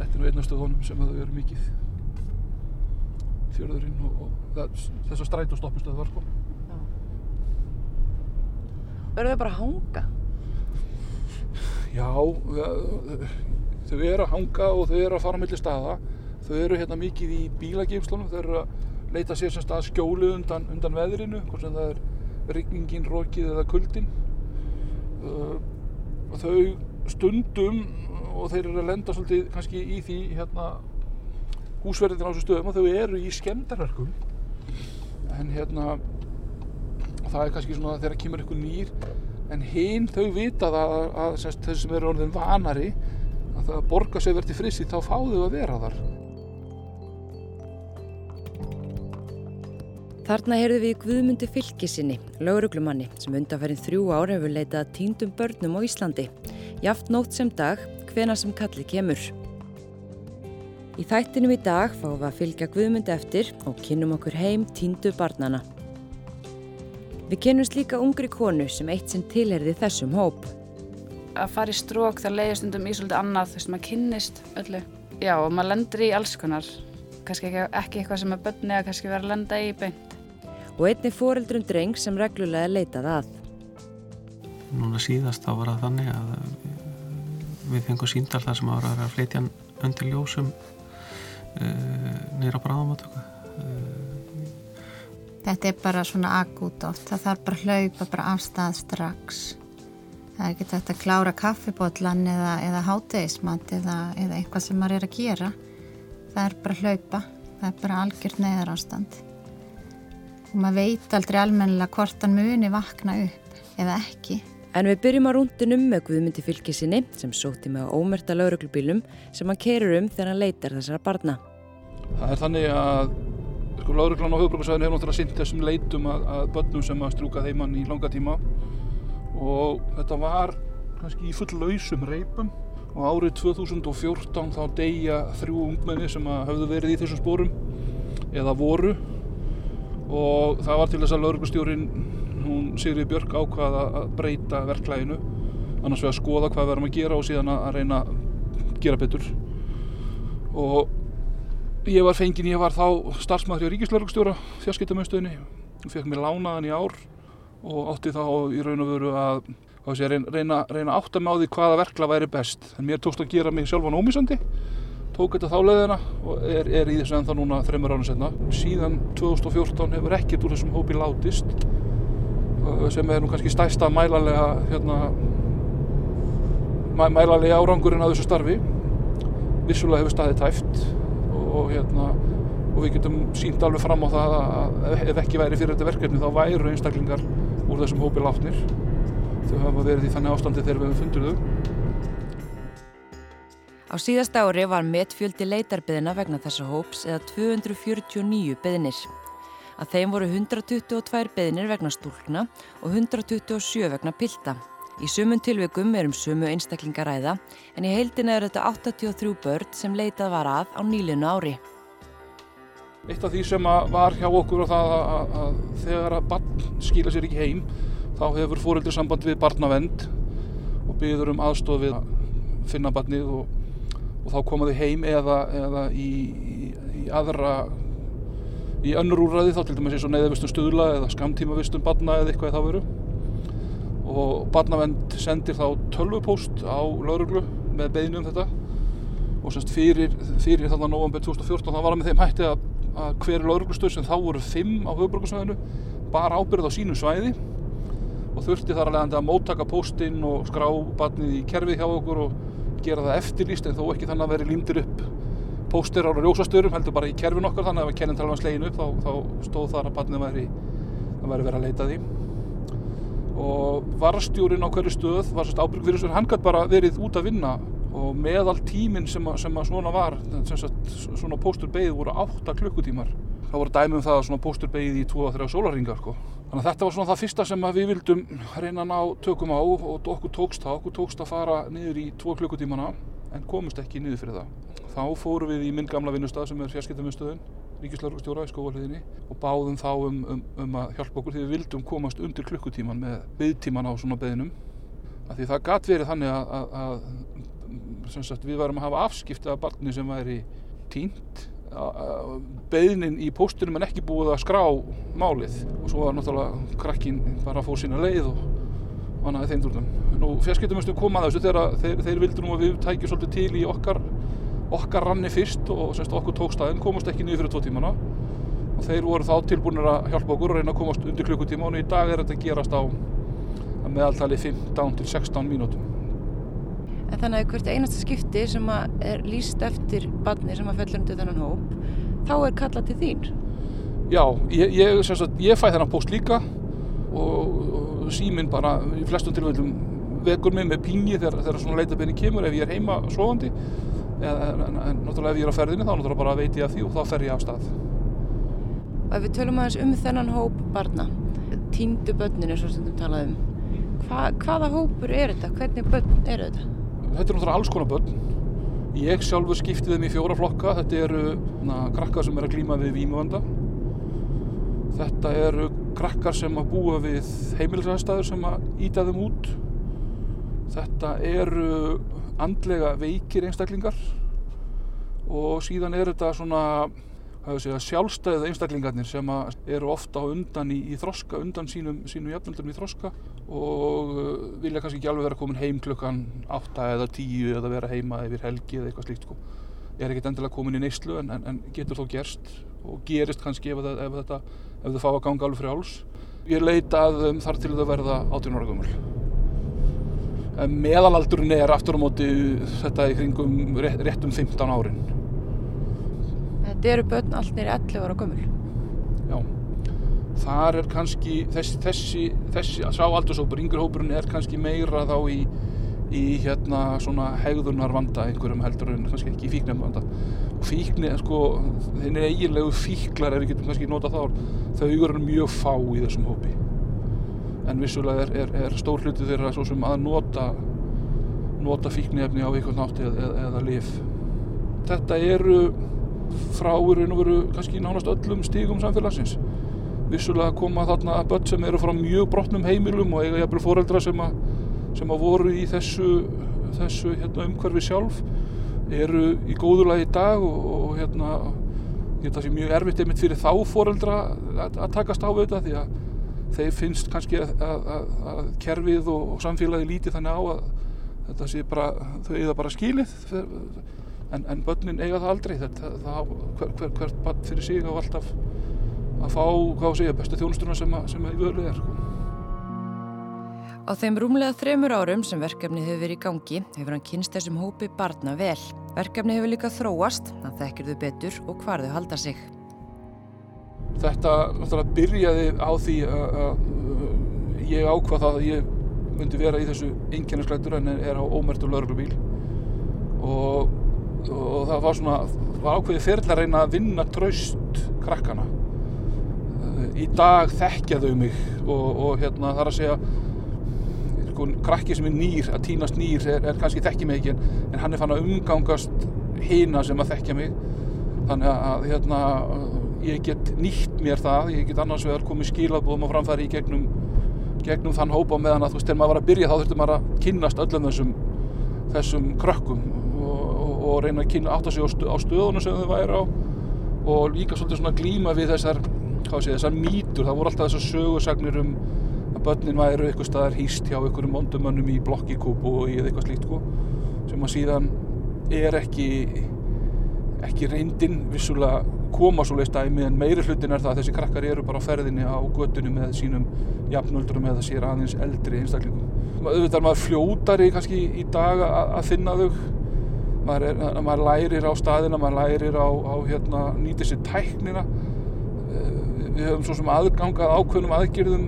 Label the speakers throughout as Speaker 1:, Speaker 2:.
Speaker 1: þetta er nú einn af stöðunum sem að þau eru mikið fjörðurinn og, og það, þessar stræt og stoppistöð var sko.
Speaker 2: Verður þau bara að hanga?
Speaker 1: Já, það- þau eru að hanga og þau eru að fara á milli staða. Þau eru hérna mikið í bílageimslunum, þau eru að leita sér sem stað skjólu undan, undan veðrinu, hvort sem það er rigningin, rokið eða kuldin. Og þau stundum og þeir eru að lenda svolítið kannski í því hérna húsverðin á þessu stöðum og þau eru í skemmdarverkum en hérna það er kannski svona þegar kemur einhver nýr en hinn þau vita það að, að þeir sem eru orðin vanari að það borga sig verið til frissi þá fá þau að vera þar
Speaker 2: Þarna heyrðu við Guðmundi Fylkisinni, lauruglumanni sem undanferðin þrjú ár hefur leitað að týndum börnum á Íslandi. Jaft nótt sem dag, hvena sem kalli kemur. Í þættinum í dag fáum við að fylgja Guðmundi eftir og kynnum okkur heim týndu barnana. Við kynnumst líka ungri konu sem eitt sinn tilherði þessum hóp.
Speaker 3: að fara í strók það leiðir stundum í svolítið annað þú veist, maður kynnist öllu já, og maður lendur í alls konar kannski ekki, ekki eitthvað sem er bönni að kannski vera að lenda í beint
Speaker 2: og einni foreldrum dreng sem reglulega leitað að.
Speaker 4: Núna síðast þá var það þannig að við fengum síndal þar sem ára að flytja hann undir ljósum uh, nýra bráðamáttöku. Uh,
Speaker 5: Þetta er bara svona akút oft. Það þarf bara að hlaupa bara af stað strax. Það er ekki þetta að klára kaffibotlan eða, eða hátegismat eða, eða eitthvað sem maður er að gera. Það er bara að hlaupa. Það er bara algjört neðar ástand. Og maður veit aldrei almennilega hvort hann muni vakna upp eða ekki.
Speaker 2: En við byrjum á rúndinum með Guðmundi Fylkisinni sem sótti með ómerta lauruglubílum sem hann kerur um þegar hann leitar þessara barna.
Speaker 1: það er þannig að sko, lauruglan á höfubrömmasvæðinu hefur náttúrulega sint þessum leitum að, að börnum sem að strúka þeimann í langa tíma og þetta var kannski í full lausum reipum og árið 2014 þá deyja þrjú ungmenni sem að höfðu verið í þessum spórum eða voru og það var til þess að lauruglustjórin hún Sigriði Björk ákvaða að breyta verklæginu annars vegar að skoða hvað við erum að gera og síðan að reyna að gera betur. Og ég var fenginn, ég var þá starfsmæður hjá Ríkislauruglustjóra fjarskiptamöðstöðinni og fekk mér lánaðan í ár og átti þá í raun og veru að reyna, að átta mig á því hvaða verkla væri best. En mér tókst að gera mig sjálfan ómísandi tók þetta þá leiðina og er, er í þessu ennþá núna þreymur ánum setna síðan 2014 hefur ekkert úr þessum hópi látist sem er nú kannski stærsta mælanlega hérna, mæ, mælanlega árangurinn að þessu starfi. Vissulega hefur staðið tæft og, hérna, og við getum sínt alveg fram á það að ef ekki væri fyrir þetta verkefni þá væru einstaklingar úr þessum hópi látnir. Þau hafa verið í þannig ástandi þegar við hefum fundur þau.
Speaker 2: Á síðasta ári var metfjöldi leitarbyðina vegna þessa hóps eða 249 byðnir. Að þeim voru 122 byðnir vegna stúlkna og 127 vegna pilta. Í sumun tilvikum er um sumu einstaklingaræða en í heildina er þetta 83 börn sem leitað var að á nýlinu ári.
Speaker 1: Eitt af því sem var hjá okkur og það að, að, þegar að barn skila sér ekki heim þá hefur fóreldri samband við barnavend og byður um aðstof við að finna barnið og, og þá koma þau heim eða, eða í, í, í aðra í önnur úrræði þá til dæmis eins og neyðavistun stuðla eða skamtímavistun barna eða eitthvað í þá veru. Og barnavend sendir þá tölvupóst á lauruglu með beðinu um þetta. Og semst fyrir, fyrir þarna november 2014 þá var það með þeim hætti að, að hver lauruglustöð sem þá voru fimm á höfuborgarsvæðinu bara ábyrð á sínu svæði og þurfti þar alveg að móttaka póstinn og skrá barnið í kerfið hjá okkur og gera það eftirlýst en þó ekki þannig að veri límdir upp póstir á ljósastörum heldur bara í kerfin okkar þannig að ef kennintalan var slegin upp þá, þá stóð þar að barnið væri, væri verið að leita því. Og varstjórin á hverju stöð var sérst ábyrg fyrir þessu hann gæti bara verið út að vinna. Og meðal tíminn sem, að- sem að svona var sagt, svona póstur beigð voru 8 klukkutímar. Það voru dæmi um það að svona póstur beigð í 2-3 sólarringar sko. þannig að þetta var svona það fyrsta sem að við vildum reyna að ná tökum á og okkur tókst það, okkur tókst að fara niður í 2 klukkutímana en komust ekki niður fyrir það. Þá fórum við í minn gamla vinnustað sem er fjarskiptamiðstöðun ríkislaurugstjóra í skóvalhiðinni og báðum þá um, um, um að hjálpa okkur því við vildum komast undir klukkutíman með byggtíman á svona beðinum því það gat verið þannig að, að, að sagt, við varum að hafa afskiptið af barni sem væri tínt beðnin í póstunum en ekki búið að skrá málið. Og svo var náttúrulega krakkin bara að fór sína leið og vanaði þeim dúrnum. Nú fjarskiptumistu kom að þessu þegar þeir, þeir vildur nú að við tækjum svolítið til í okkar, okkar ranni fyrst og semst okkur tókstæðin komast ekki niður fyrir tvo tímana og þeir voru þá tilbúinir að hjálpa okkur og reyna að komast undir klukkutíma og í dag er þetta að gerast á meðaltali 15 til 16 mínútum.
Speaker 2: En þannig að hvert einasta skipti sem er líst eftir barni sem að fellur undir þennan hóp, þá er kallað til þín?
Speaker 1: Já, ég, ég, sagt, ég fæ þennan post líka og, og síminn bara í flestum tilvægum vekur mig með pingi þegar, þegar svona leitabenni kemur ef ég er heima svofandi en, en, en náttúrulega ef ég er á ferðinni þá náttúrulega bara veit ég af því og þá fer ég af stað.
Speaker 2: Og ef við tölum aðeins um þennan hóp barna, tíndu börninu svo sem þú talaði um, Hva, hvaða hópur er þetta? Hvernig börn eru þetta?
Speaker 1: Þetta er náttúrulega alls konar börn. Ég sjálfur skipti þeim í fjóra flokka. Þetta eru na, krakkar sem er að glýma við výmuvanda. Þetta eru krakkar sem að búa við heimilisæðstæður sem að íta þeim út. Þetta eru andlega veikir einstaklingar og síðan er þetta svona sjálfstæðið einstaklingarnir sem eru ofta undan í, í þroska, undan sínum, sínum jafnöldum í þroska og uh, vilja kannski ekki alveg vera komin heim klukkan 8 eða 10 eða vera heima yfir helgi eða eitthvað slíkt sko. Er ekkert endilega komin í neyslu en, en, en getur þó gerst og gerist kannski ef, ef, þetta, ef þau fá að ganga alveg frjáls. Ég leita að um, þar til þau verða 18 ára gömul. Meðalaldurinn er aftur á móti þetta í kringum rétt, rétt um 15 árin.
Speaker 2: Þetta eru börn allt nýri 11 ára gömul?
Speaker 1: Já þar er kannski þessi, þessi, þessi sá aldursópur, yngri hópurinn er kannski meira þá í, í hérna svona hegðunar vanda einhverjum heldur en kannski ekki fíknum vanda fíkni, sko, þeir eru eiginlegu fíklar ef við getum kannski nota þá þau eru mjög fá í þessum hópi en vissulega er, er, er stór hluti þeirra svo sem að nota nota fíknefni á einhvern nátti eða, eða, eða lif þetta eru frá raun og veru kannski nánast öllum stígum samfélagsins. Vissulega koma þarna börn sem eru frá mjög brotnum heimilum og eiga jæfnvel fóreldra sem, a, sem að voru í þessu, þessu hérna, umhverfi sjálf eru í góðulagi í dag og, og hérna þetta sé mjög erfitt einmitt fyrir þá fóreldra að, að takast á þetta því að þeir finnst kannski að, að, að kerfið og, og samfélagi líti þannig á að þetta sé bara, þau eiga bara skilið en, en börnin eiga það aldrei þetta, það, hver, hver, hvert barn fyrir sig á alltaf að fá, hvað segja, bestu þjónustuna sem, að, sem að í völu er. Sko.
Speaker 2: Á þeim rúmlega þremur árum sem verkefni hefur verið í gangi hefur hann kynst þessum hópi barna vel. Verkefni hefur líka þróast, hann þekkir þau betur og hvar þau halda sig.
Speaker 1: Þetta náttúrulega byrjaði á því að ég ákvað það að ég myndi vera í þessu einnkjænasklættur en er á ómertu lauruglubíl og, og það var svona, var ákveðið fyrir að reyna að vinna traust krakkana. Í dag þekkja þau mig og, og hérna þar að segja sko, krakki sem er nýr, að týnast nýr er, er kannski þekki mig ekki en hann er fann að umgangast hina sem að þekkja mig. Þannig að hérna ég get nýtt mér það, ég get annars vegar komið skilabóðum og framfæri í gegnum gegnum þann hópa meðan að þú veist, þegar maður var að byrja þá þurfti maður að kynnast öllum þessum þessum krökkum og, og, og reyna að kynna átt að sig á, stöðunum sem þau væri á og líka svolítið svona glíma við þessar hvað sé þessar mýtur, það voru alltaf þessar sögursagnir um að börnin væru eitthvað staðar hýst hjá einhverjum ondumönnum í blokkikúpu eða eitthvað slíkt sko, sem að síðan er ekki ekki reyndin vissulega koma svo leiðst dæmi en meiri hlutin er það að þessi krakkar eru bara á ferðinni á göttunum með sínum jafnöldurum eða sér aðeins eldri einstaklingum auðvitað er maður fljótari kannski í dag að finna þau maður, er, maður lærir á staðina maður lærir á, á hérna, nýtið sér tæknina við höfum svo sem aðgangað ákveðnum aðgjörðum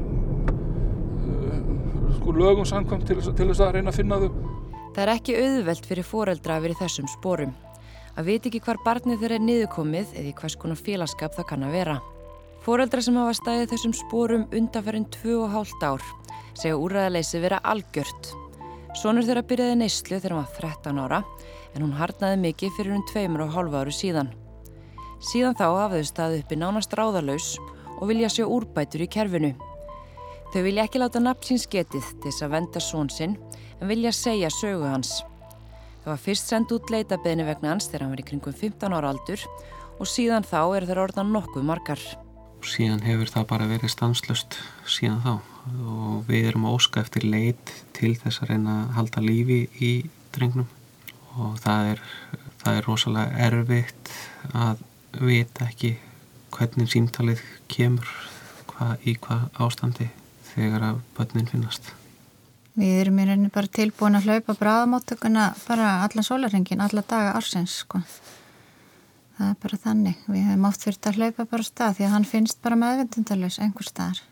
Speaker 1: uh, sko lögum samkvæmt til, til þess að reyna að finna þau.
Speaker 2: Það er ekki auðvelt fyrir foreldra að vera í þessum spórum. Að veit ekki hvar barnið þeirra er niðurkomið eða í hvers konar félagskap það kann að vera. Foreldra sem hafa stæðið þessum spórum undanferðin 2,5 ár segja úræðaleysi vera algjört. Sónur þeirra byrjaði neyslu þegar hann var 13 ára en hún harnaði mikið fyrir um 2,5 áru síðan. Síðan þá hafðu staðið uppi nánast ráðalaus og vilja sjá úrbætur í kerfinu. Þau vilja ekki láta nafn sín sketið til þess að venda són sinn en vilja segja sögu hans. Það var fyrst sendt út leitabeðni vegna hans þegar hann var í kringum 15 ára aldur og síðan þá er þeir orðan nokkuð margar.
Speaker 4: Síðan hefur það bara verið stanslust síðan þá og við erum óska eftir leit til þess að reyna að halda lífi í drengnum og það er, það er rosalega erfitt að vita ekki hvernig símtalið kemur hva, í hvað ástandi þegar að börnin finnast.
Speaker 5: Við erum í rauninni bara tilbúin að hlaupa bráðamáttökuna bara allan sólarhengin, alla daga ársins sko. Það er bara þannig. Við hefum oft þurft að hlaupa bara stað því að hann finnst bara meðvindundalus einhver staðar.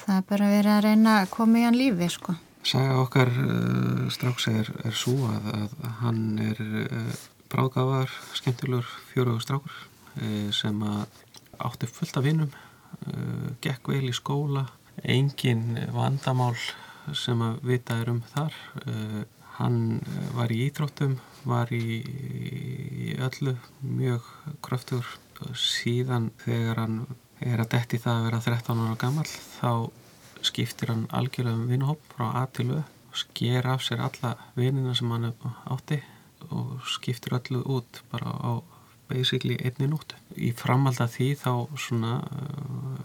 Speaker 5: Það er bara verið að reyna að koma í hann lífi sko.
Speaker 4: Saga okkar uh, stráks er, er svo að, að hann er uh, bráðgafar, skemmtilegur fjóruðu strákur uh, sem átti fullt af vinnum, gekk vel í skóla, engin vandamál sem að vita er um þar. Uh, hann uh, var í íþróttum var í, í öllu mjög kröftur síðan þegar hann er að detti það að vera 13 ára gammal þá skiptir hann algjörlega um vinahópp frá A til Ö sker af sér alla vinina sem hann átti og skiptir öllu út bara á basically einni nútt í framhald að því þá svona uh,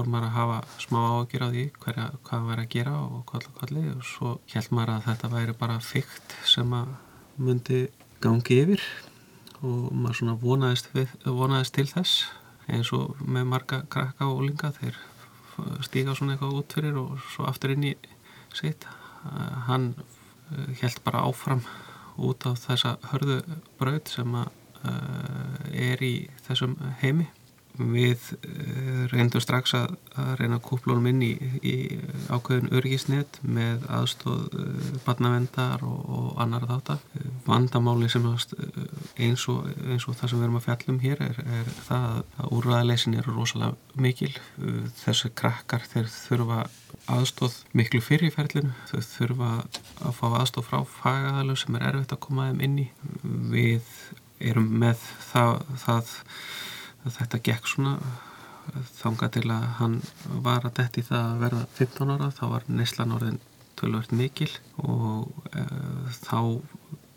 Speaker 4: fór maður að hafa smá ágjur á því hverja, hvað var að gera og hvað allir og svo held maður að þetta væri bara fyrkt sem að myndi gangi yfir. Og maður svona vonaðist, við, vonaðist til þess. Eins og með marga krakka og linga þeir stíka svona eitthvað út fyrir og svo aftur inn í sitt. Hann held bara áfram út á þessa hörðu braud sem að eh, er í þessum heimi við eh, reyndum strax að, að reyna að kúplunum inn í, í ákveðin örgisnett með aðstóð uh, barnavendar og, og annar þáttar. Vandamáli sem eins og, eins og það sem við erum að fjallum hér er, er það að úrraðaleysin eru rosalega mikil. Þessi krakkar þeir þurfa aðstóð miklu fyrir í ferlinu. Þau þurfa að fá aðstóð frá fagaðalög sem er erfitt að koma þeim inn í. Við erum með það, það þetta gekk svona þanga til að hann var að detti það að verða 15 ára þá var Neslan orðin tölvört mikil og e, þá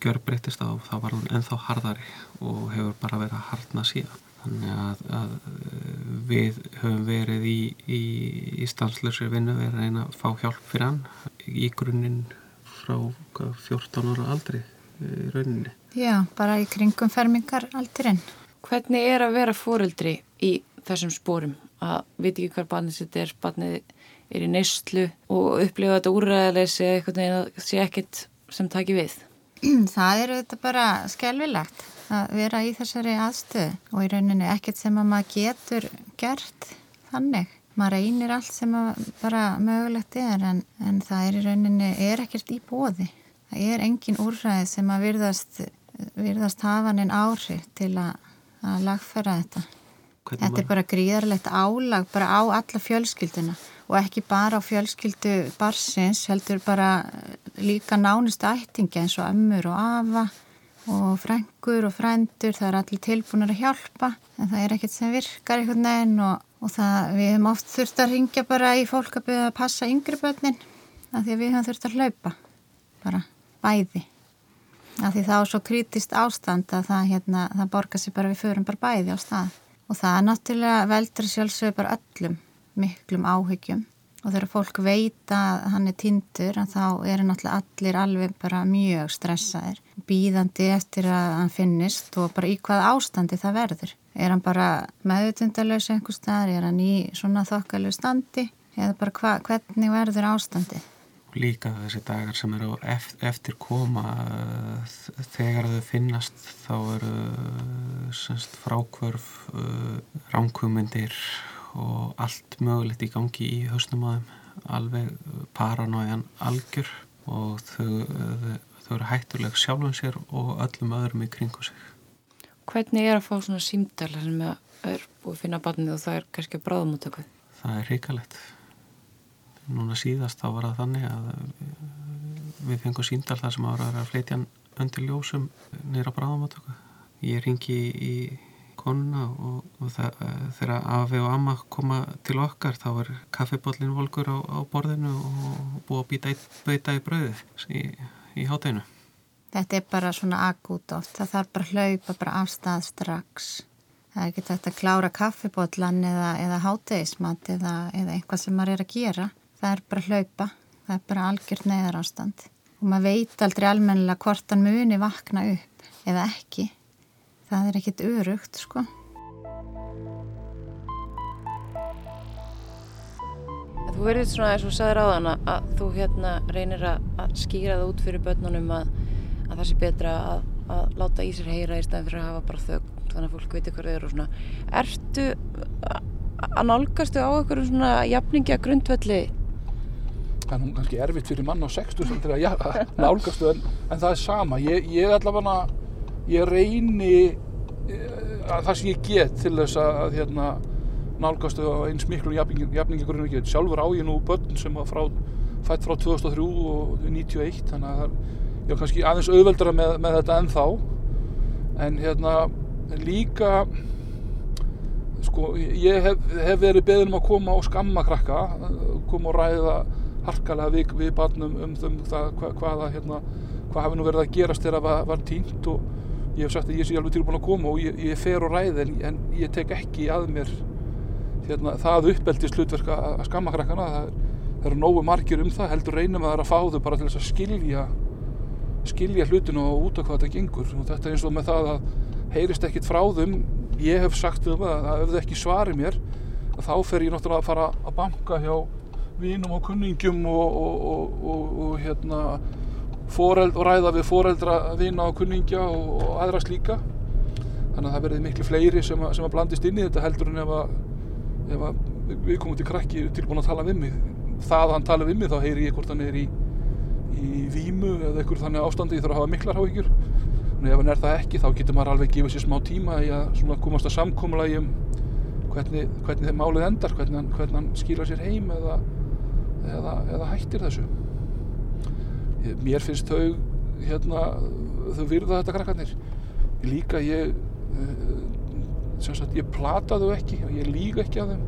Speaker 4: gjör breytist að þá var hann ennþá hardari og hefur bara verið að hardna síðan. Þannig að, að við höfum verið í, í, í stanslösri vinnu við erum að fá hjálp fyrir hann í grunninn frá 14 ára aldri í rauninni.
Speaker 5: Já, bara í kringum fermingar aldurinn
Speaker 2: Hvernig er að vera fóreldri í þessum spórum? Að veit ekki hver barnið sitt er, barnið er í neyslu og upplifa þetta úræðileysi eitthvað en það sé ekkit sem taki við?
Speaker 5: Það eru þetta bara skelvilegt að vera í þessari aðstöðu og í rauninni ekkert sem að maður getur gert þannig. Maður reynir allt sem bara mögulegt er en, en það er í rauninni, er ekkert í bóði. Það er engin úræði sem að virðast, virðast hafa neinn áhrif til að að lagfæra þetta. Hvernig þetta er bara gríðarlegt álag bara á alla fjölskylduna og ekki bara á fjölskyldu barsins heldur bara líka nánustu ættingi eins og ömmur og afa og frængur og frændur það er allir tilbúinir að hjálpa en það er ekkert sem virkar einhvern veginn og, og það, við hefum oft þurft að ringja bara í fólk að byrja að passa yngri börnin af því að við hefum þurft að hlaupa bara bæði af því það á svo krítist ástand að það, hérna, það borgar sér bara við förum bara bæði á stað. Og það er náttúrulega veldur sjálfsögur bara öllum miklum áhyggjum. Og þegar fólk veit að hann er tindur þá eru náttúrulega allir alveg bara mjög stressaðir. Býðandi eftir að hann finnist og bara í hvað ástandi það verður. Er hann bara meðutundalös einhver staðar, er hann í svona þokkalög standi? Eða bara hva, hvernig verður ástandi
Speaker 4: líka þessi dagar sem eru eftir koma þegar þau finnast þá eru semst frákvörf ránkvömyndir og allt mögulegt í gangi í hausnum á þeim. Alveg paranóiðan algjör og þau, þau eru hættuleg sjálfum sér og öllum öðrum í kringu sig.
Speaker 2: Hvernig er að fá svona símdala sem er búið að finna barnið og það er kannski bráðamótöku?
Speaker 4: Það er ríkalegt núna síðast þá var það þannig að við fengum síndal þar sem ára að fleitja undir ljósum nýra bráðamátöku ég ringi í konuna og, og það, þegar Afi og Amma koma til okkar þá er kaffibóllin volkur á, á borðinu og búið að býta býta í bröðið í, í hátæginu
Speaker 5: Þetta er bara svona akút oft. Það þarf bara að hlaupa bara af stað strax. Það er ekki þetta að klára kaffibotlan eða, eða hátegismat eða, eða eitthvað sem maður er að gera. Það er bara hlaupa. Það er bara algjört neðar ástand. Og maður veit aldrei almennilega hvort hann muni vakna upp eða ekki. Það er ekkit örugt, sko.
Speaker 2: Þú verður svona eins og sagður á þann að þú hérna reynir að, skýra það út fyrir börnunum að, að það sé betra að, að láta í sér heyra í staðin fyrir að hafa bara þögn þannig að fólk veitir hvað þau eru og svona. Ertu að nálgastu á einhverjum svona jafningja grundvelli?
Speaker 1: Það er nú kannski erfitt fyrir mann á 60 til að ja, nálgastu en, en það er sama. Ég, ég allavega, ég reyni eh, að það sem ég get til þess að hérna nálgastu eins miklu jafningagrunni ekki. Sjálfur á ég nú börn sem var frá, fætt frá 2003 og 91 þannig að ég var kannski aðeins auðveldara með, með þetta ennþá en hérna líka sko ég hef, hef verið beðin um að koma og skamma krakka koma og ræða harkalega við, við barnum um þum það hva, hvaða hérna hvað hafi nú verið að gerast þegar það var, tínt og ég hef sagt að ég sé alveg tilbúin að koma og ég, ég fer og ræði en, en ég tek ekki að mér hérna, það uppeldist hlutverk að skamma krakkana. Það, það eru nógu margir um það heldur reynum að það er að fá þau bara til þess að skilja skilja hlutinu og út af hvað þetta gengur. Og þetta er eins og með það að heyrist ekkit frá þeim. Ég hef sagt um það að ef þau ekki svari mér þá fer ég náttúrulega að fara að banka hjá vínum og kunningjum og, og, og, og hérna foreld, ræða við foreldra vina og kunningja og aðra slíka. Þannig að það verði miklu fleiri sem að, sem að blandist inn í þetta heldur en ef að, ef að við komum til krakki tilbúin að tala við mig. Það að hann tala við mig þá heyri ég hvort hann er í, í vímu eða eitthvað þannig ástandi ég þarf að hafa miklar háhyggjur en ef hann er það ekki þá getur maður alveg gefið sér smá tíma í að komast að samkómulagi um hvernig, hvernig þeim málið endar hvernig hann, hvernig hann skýra sér heim eða, eða, eða hættir þessu? Mér finnst þau hérna, þau virða þetta krakkarnir. Líka ég eh, sagt ég plata þau ekki ég líka ekki að þeim.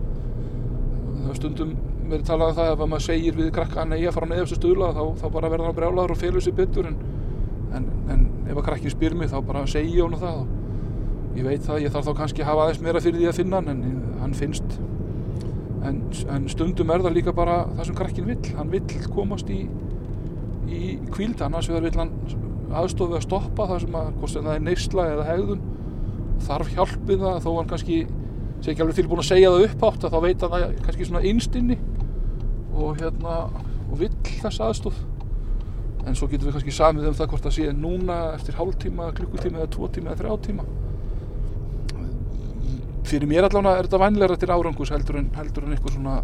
Speaker 1: Það er stundum verið talað um það ef maður segir við krakka nei að fara neðast að stuðla þá, þá bara verða hann brjálaður og félur sér byttur en, en, en ef að krakkin spyr mig þá bara segi ég hann það ég veit það, ég þarf þá kannski að hafa aðeins meira fyrir því að finna hann en hann finnst en, en stundum er það líka bara það sem krakkin vill, hann vill komast í í kvíld annars vill hann aðstofið að stoppa það sem að, hvort sem það er neysla eða hegðun. Þarf hjálpið það. Þó hann kannski sé ekki alveg tilbúin að segja það upphátt að þá veit hann það kannski svona einstinni og hérna og vill þess aðstof en svo getum við kannski samið um það hvort það sé núna eftir hálf tíma, klukkutíma eða tvo tíma eða þrjá tíma fyrir mér allavega er þetta vænleira til árangus heldur en, heldur en eitthvað svona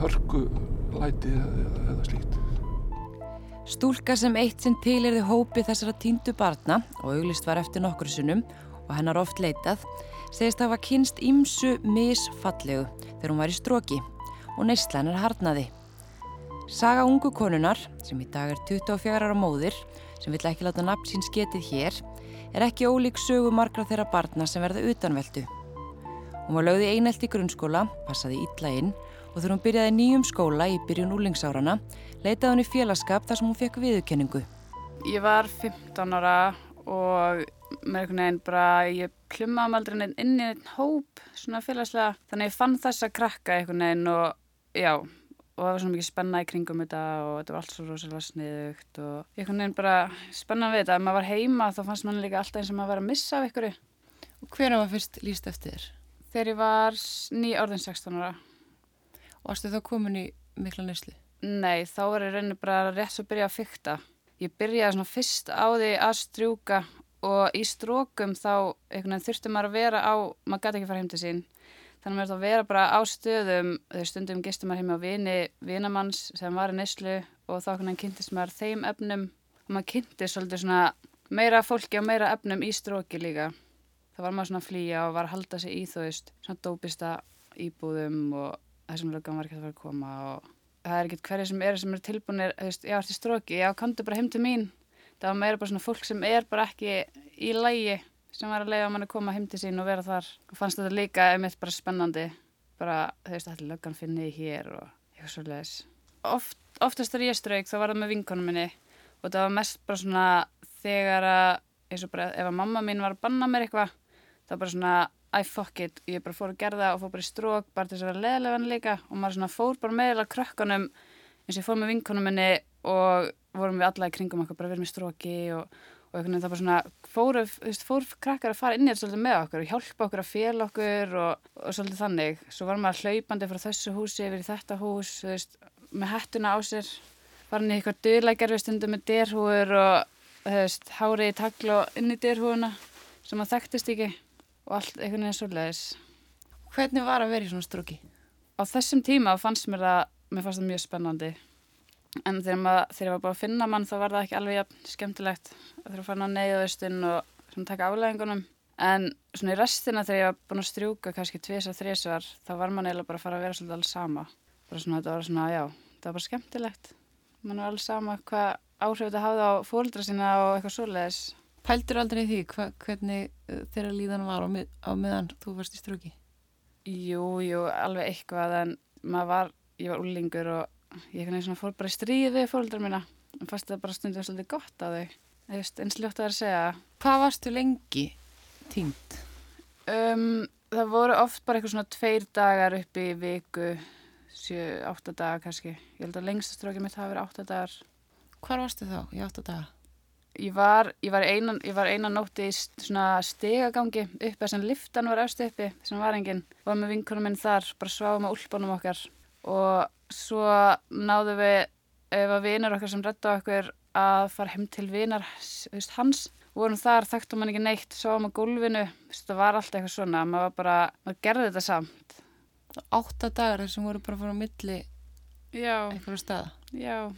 Speaker 1: hörgulæti eða, eða slíkt
Speaker 2: Stúlka sem eitt sinn tilirði hópi þessara tíndu barna og auglist var eftir nokkur sunnum og hennar oft leitað segist að hafa kynst ímsu misfallegu þegar hún var í stróki og neistlænar harnaði. Saga ungu konunar, sem í dag er 24 ára móðir, sem vill ekki láta nafn sín sketið hér, er ekki ólík sögu margra þeirra barna sem verða utanveldu. Hún var lögði einelt í grunnskóla, passaði illa inn og þegar hún byrjaði nýjum skóla í byrjun úlingsárana, leitaði hún í félagskap þar sem hún fekk viðurkenningu.
Speaker 3: Ég var 15 ára og með einhvern veginn bara, ég plummaði um aldrei inn í einn hóp svona félagslega, þannig ég fann þess að krakka einhvern veginn og já, og það var svona mikið spenna í kringum þetta og þetta var allt svo rosalega sniðugt og einhvern veginn bara spennan við þetta, ef maður var heima þá fannst mann líka alltaf eins og maður var að missa af einhverju.
Speaker 2: Og hver var fyrst líst eftir þér?
Speaker 3: Þegar ég var ný orðin 16 ára.
Speaker 2: Og varstu þá komin í mikla nýsli?
Speaker 3: Nei, þá var ég raunin bara rétt að byrja að fykta. Ég byrjaði svona fyrst á því að strjúka og í strókum þá þurfti maður að vera á, maður gæti ekki fara heim til sín þannig að maður þurfti að vera bara á stöðum þau stundum gistum maður heim á vini vinamanns sem var í neslu og þá kynntist maður þeim efnum og maður kynntist svolítið svona meira fólki og meira efnum í stróki líka þá var maður svona að flýja og var að halda sig í þú veist, svona dópista íbúðum og þessum lögum var ekki að vera að koma og það er ekkert hverju sem er sem er tilbúinir, þú veist, já, þetta er stróki, já, kandu bara heim til mín. Það var meira bara svona fólk sem er bara ekki í lægi sem var að leiða mann að koma heim til sín og vera þar. Og fannst þetta líka einmitt bara spennandi bara þau veist allir löggan finni hér og eitthvað svolítið Oft, oftast er ég strauk þá var það með vinkonum minni og það var mest bara svona þegar að, eins og bara ef að mamma mín var að banna mér eitthvað, þá bara svona, I fuck it, ég bara fór að gera það og fór bara í strók, bara til þess að vera leðilegan líka. Og maður svona fór bara meðal krökkunum eins og ég fór með vinkonum minni og vorum við alla í kringum okkur, bara verið með stróki og, og einhvern veginn það bara svona fóru, þú veist, fór krakkar að fara inn í þetta svolítið með okkur og hjálpa okkur að fél okkur og, og svolítið þannig. Svo var maður hlaupandi frá þessu húsi yfir þetta hús, þú veist, með hettuna á sér, farin í eitthvað döðlækjar við stundum með derhúur og, þú veist, hárið í tagl og inn í derhúuna sem maður þekktist ekki og allt einhvern veginn svolítið.
Speaker 2: Hvernig var að vera í svona stróki?
Speaker 3: Á þessum tíma fannst mér það, mér fannst það mjög spennandi. En þegar, maður, þegar ég var bara að finna mann þá var það ekki alveg jafn skemmtilegt. Að þurfa að fara á neyðaustinn og svona taka aflæðingunum en svona í restina þegar ég var búin að strjúka kannski tviðs að þrísvar þá var mann eiginlega bara að fara að vera svolítið alls sama. Bara svona þetta var svona já, þetta var bara skemmtilegt. Mann var alls sama hvað áhrif þetta hafði á fólkdra sína og eitthvað svoleiðis
Speaker 2: Pældur aldrei því hva, hvernig uh, þeirra líðan var á, mið, á meðan þú varst í strúki?
Speaker 3: Jú, jú, alveg eitthvað en maður var, ég var úlingur og ég fór bara í stríð við fólkdrar mína og fannst það bara stundum svolítið gott á þau eins ljótt að það er að segja
Speaker 2: Hvað varstu lengi tímt?
Speaker 3: Um, það voru oft bara eitthvað svona tveir dagar upp í viku 7-8 dagar kannski ég held að lengsta strókið mitt hafi verið 8 dagar
Speaker 2: Hvar varstu þá í 8 daga?
Speaker 3: Ég var, ég var, einan, var einan nótti í svona stegagangi uppi að sem liftan var auðstu uppi sem var enginn, var með vinkunum minn þar bara sváðum á úlpunum okkar. Og svo náðu við ef að vinar okkar sem redda okkur að fara heim til vinar hans, vorum þar, þekktum hann ekki neitt sáum á gólfinu, það var alltaf eitthvað svona, maður var bara, maður gerði þetta samt.
Speaker 2: Átta dagar sem voru bara að fara á milli
Speaker 3: Já,
Speaker 2: einhverju staða.
Speaker 3: Já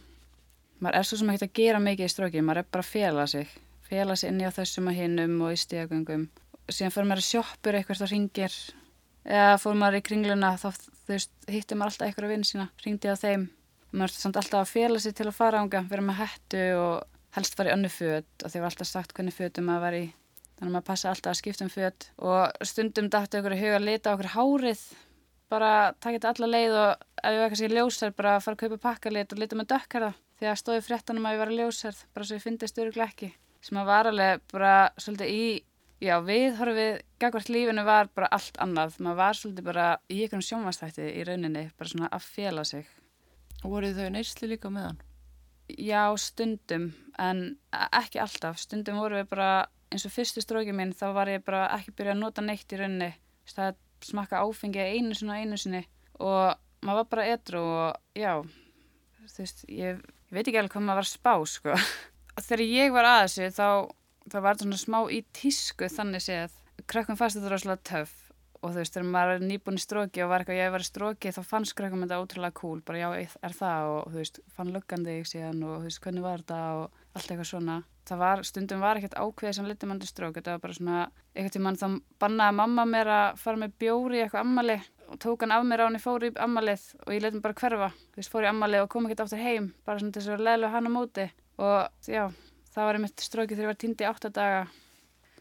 Speaker 3: maður er svo sem ekki að gera mikið í stróki maður er bara að fela sig. Fela sig inn í á þessum að hinnum og í stíðagöngum síðan fyrir maður að sjoppur eitthvað þá ringir eða fór maður í kringluna þá hittir maður alltaf eitthvað að vinna sína, ringdi á þeim. Maður er samt alltaf að fjela sig til að fara ánga vera með hættu og helst fara í önnu född og því var alltaf sagt hvernig föddum maður var í. Þannig að maður passa alltaf að skipta um född og stundum dættu okkur í huga að lita okkur hárið. Bara taka þetta alla leið og ef ég var kannski ljósar bara að fara að kaupa pakkalit og lita með dökkarða að stóði fréttanum að ég var ljósar bara svo ég fyndist öruglega ekki sem að var alveg bara svolítið í Já, viðhorfið gagvart lífinu var bara allt annað. Maður var svolítið bara í einhvern sjónvastætti í rauninni, bara svona að fjela sig.
Speaker 2: Og voru þau neysli líka meðan?
Speaker 3: Já, stundum, en ekki alltaf. Stundum voru við bara, eins og fyrstu strókið mín, þá var ég bara ekki byrjað að nota neitt í rauninni. Það smakka áfengi einu sinni og einu sinni og maður var bara edru og já, þú veist, ég, ég veit ekki alveg hvað maður var spá, sko. Þegar ég var að þessu, þá það var svona smá í tísku þannig séð. Krökkum fannst þetta rosalega töf og þú veist, þegar maður er nýbúin í stróki og var eitthvað ég var í stróki þá fannst krökkum þetta ótrúlega cool. Bara já, er það? Og þú veist, fann luggandi þig síðan og þú veist, hvernig var þetta? Og allt eitthvað svona. Það var, stundum var ekkert ákveðið sem litið mann til strók, þetta var bara svona eitthvað til mann þá bannaði mamma mér að fara með bjóri eitthvað ammali og tók hann af mér á hann í fóri í ammalið og ég leiði hann bara hverfa, veist, fór í ammalið og kom ekkert áttur heim, bara svona þess að leðlega hann á móti. Og já, það var einmitt strókið þegar ég var týndi í átta daga.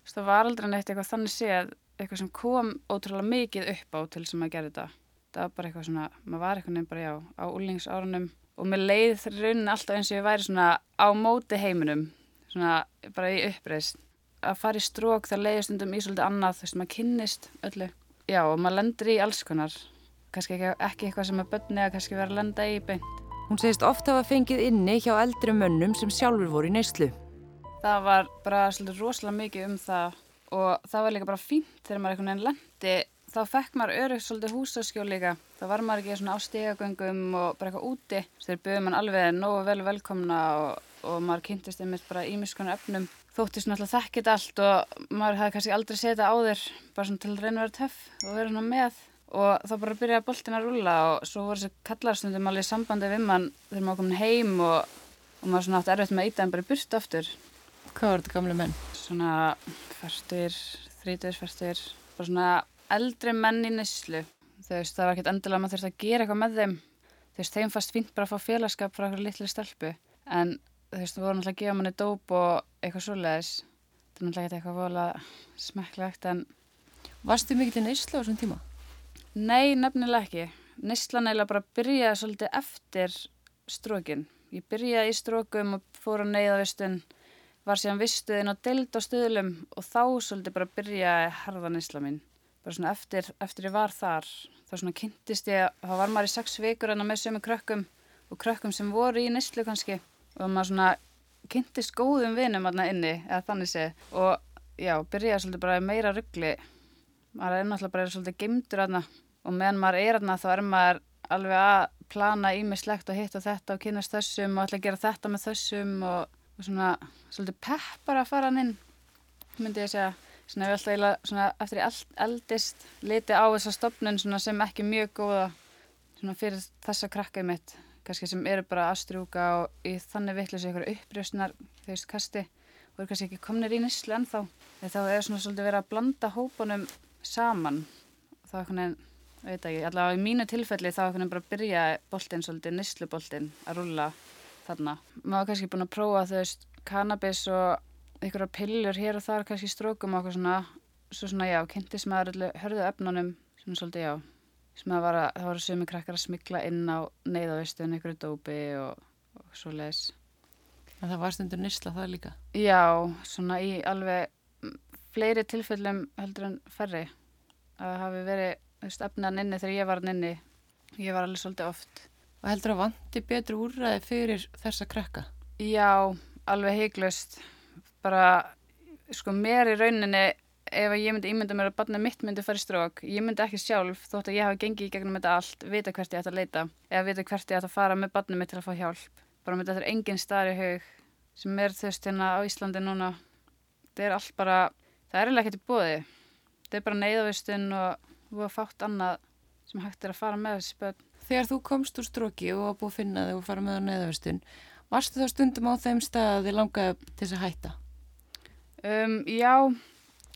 Speaker 3: Það var aldrei neitt eitthvað þannig séð eitthvað sem kom ótrúlega mikið upp á til sem að gera þetta. Það var bara eitthvað svona, maður var eitthvað nefn bara já á úlingsárunum og mér leiði þeirri raunin alltaf eins og ég væri svona á móti heiminum svona bara í uppreist að fara í strók það leiði stundum í svolítið annað þú veist, maður kynnist öllu já og maður lendur í alls konar. Kannski ekki, ekki eitthvað sem er bönni að kannski vera að lenda í beint.
Speaker 2: Hún segist ofta að hafa fengið inni hjá eldri mönnum sem sjálfur voru í neyslu.
Speaker 3: Það var bara svolítið rosalega mikið um það. Og það var líka bara fínt þegar maður einhvern veginn lendi. Þá fekk maður örygg svolítið húsaskjól líka. Þá var maður ekki svona á stegagöngum og bara eitthvað úti. Þegar böði mann alveg nógu vel velkomna og, og maður kynntist einmitt bara ímiskonu öfnum þótti svona alltaf þekkit allt og maður hafði kannski aldrei setið á þér bara svona til að reyna að vera töff og vera svona með og þá bara byrjaði boltin að rulla og svo voru þessi kallarstundum alveg sambandi við mann þegar maður komin heim og, og maður svona átti erfitt með að íta en bara byrst aftur
Speaker 2: Hvað var þetta gamle menn?
Speaker 3: Svona færstur, þrítur, færstur, bara svona eldri menn í nyslu. Þú veist, það var ekkert endilega að maður þurfti að gera eitthvað með þeim. Þú veist, þeim fannst fínt bara að fá félagskap frá eitthvað litli stelpu. En þú veist, þú voru náttúrulega að gefa manni dóp og eitthvað svoleiðis. Það er náttúrulega eitthvað vola smekklegt, en...
Speaker 2: Varstu mikið til nyslu á þessum tíma?
Speaker 3: Nei, nefnilega ekki. Nyslan eiginlega bara byrjaði svolítið eftir strókin. Ég byrjaði í strókum og fór á neyðavistun var síðan vistuðin á deild á stöðlum og þá svolítið bara byrjaði herðan islaminn. Bara svona eftir, eftir ég var þar, þá svona kynntist ég, þá var maður í sex vikur en að með sömu krökkum og krökkum sem voru í nýslu kannski og maður svona kynntist góðum vinum aðna inni, eða þannig sé og já, byrjaði svolítið bara meira ruggli maður er náttúrulega bara svolítið gemdur aðna og meðan maður er aðna þá er maður alveg að plana ímislegt og hitt og þetta og kynast þessum og ætla að gera þetta með þessum og, og svona svolítið peppar að fara hann inn myndi ég segja. Svona ég alltaf svona eftir ég eldist liti á þessa stopnun sem ekki mjög góða fyrir þessa krakkaði mitt kannski sem eru bara að strjúka og í þannig vittlis ykkur upprjöstnar þau veist kasti og eru kannski ekki komnir í nýslu ennþá. Þá er svona svolítið verið að blanda hópunum saman. Og þá er einhvern veginn veit ekki, allavega í mínu tilfelli þá er bara að byrja boltinn svolítið, nýsluboltinn að rulla þarna. Maður var kannski búin að prófa þau veist, kannabis og einhverja pillur hér og þar, kannski strókum og eitthvað svona, svo svona já, kynntis maður öllu hörðu öfnunum, svona svolítið já, sem að var að, það voru sumi krakkar að smikla inn á neyðavistunum, einhverju dópi og, og svo leiðis.
Speaker 2: En það var stundur nýsla það líka?
Speaker 3: Já, svona í alveg fleiri tilfellum heldur en ferri að það hafi verið efnan inni þegar ég var inni ég var alveg svolítið oft
Speaker 2: og heldur að vandi betru úrræði fyrir þessa krakka?
Speaker 3: Já, alveg heiklust bara, sko mér í rauninni ef ég myndi ímynda mér að barna mitt myndi fara í strók, ég myndi ekki sjálf þótt að ég hafa gengið í gegnum þetta allt vita hvert ég ætti að leita, eða vita hvert ég ætti að fara með barna mitt til að fá hjálp bara með þetta er engin starri haug sem er þaust hérna á Íslandi núna þetta er allt bara, það er alveg ekkert í bóði þetta er bara neyðavistun og og að fátt annað sem hægt er að fara með þessi börn.
Speaker 2: Þegar þú komst úr stróki og að búið að finna þig og fara með á neðavistun, varstu þá stundum á þeim stað að þið langaði til þess að hætta?
Speaker 3: Um, já,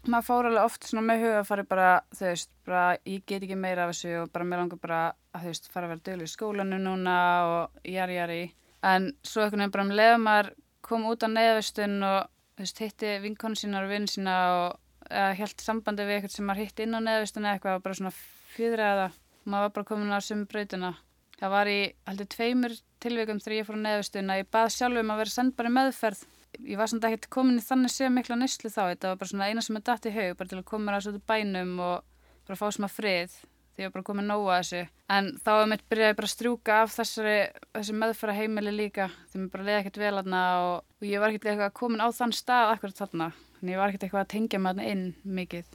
Speaker 3: maður fór alveg oft svona með huga að fara bara, þau veist, bara ég get ekki meira af þessu og bara mér langar bara að þau veist, fara að vera döglu í skólanu núna og jari jari. En svo einhvern veginn bara um leðumar kom út á neðavistun og þú veist, hitti vinkonu sínar og vinn sína og eða helt sambandi við eitthvað sem maður hitt inn á neðvistunni eitthvað og bara svona fjöðræða maður var bara komin á sömu breytuna það var í heldur tveimur tilvíkum þegar ég fór á neðvistunna ég bað sjálf um að vera í meðferð ég var svona ekki komin í þannig sér mikla nýslu þá. Þetta var bara svona eina sem er dætt í haug bara til að koma mér á svona bænum og bara fá svona frið því ég var bara komin nóga þessu. En þá hefði mitt byrjaði bara að strjúka af þessari, þessi meðfæra heimili líka því mér bara leiði ekkert vel aðna og, og ég var ekkert komin á þann stað akkurat þarna. En ég var ekkert eitthvað að tengja maður inn mikið.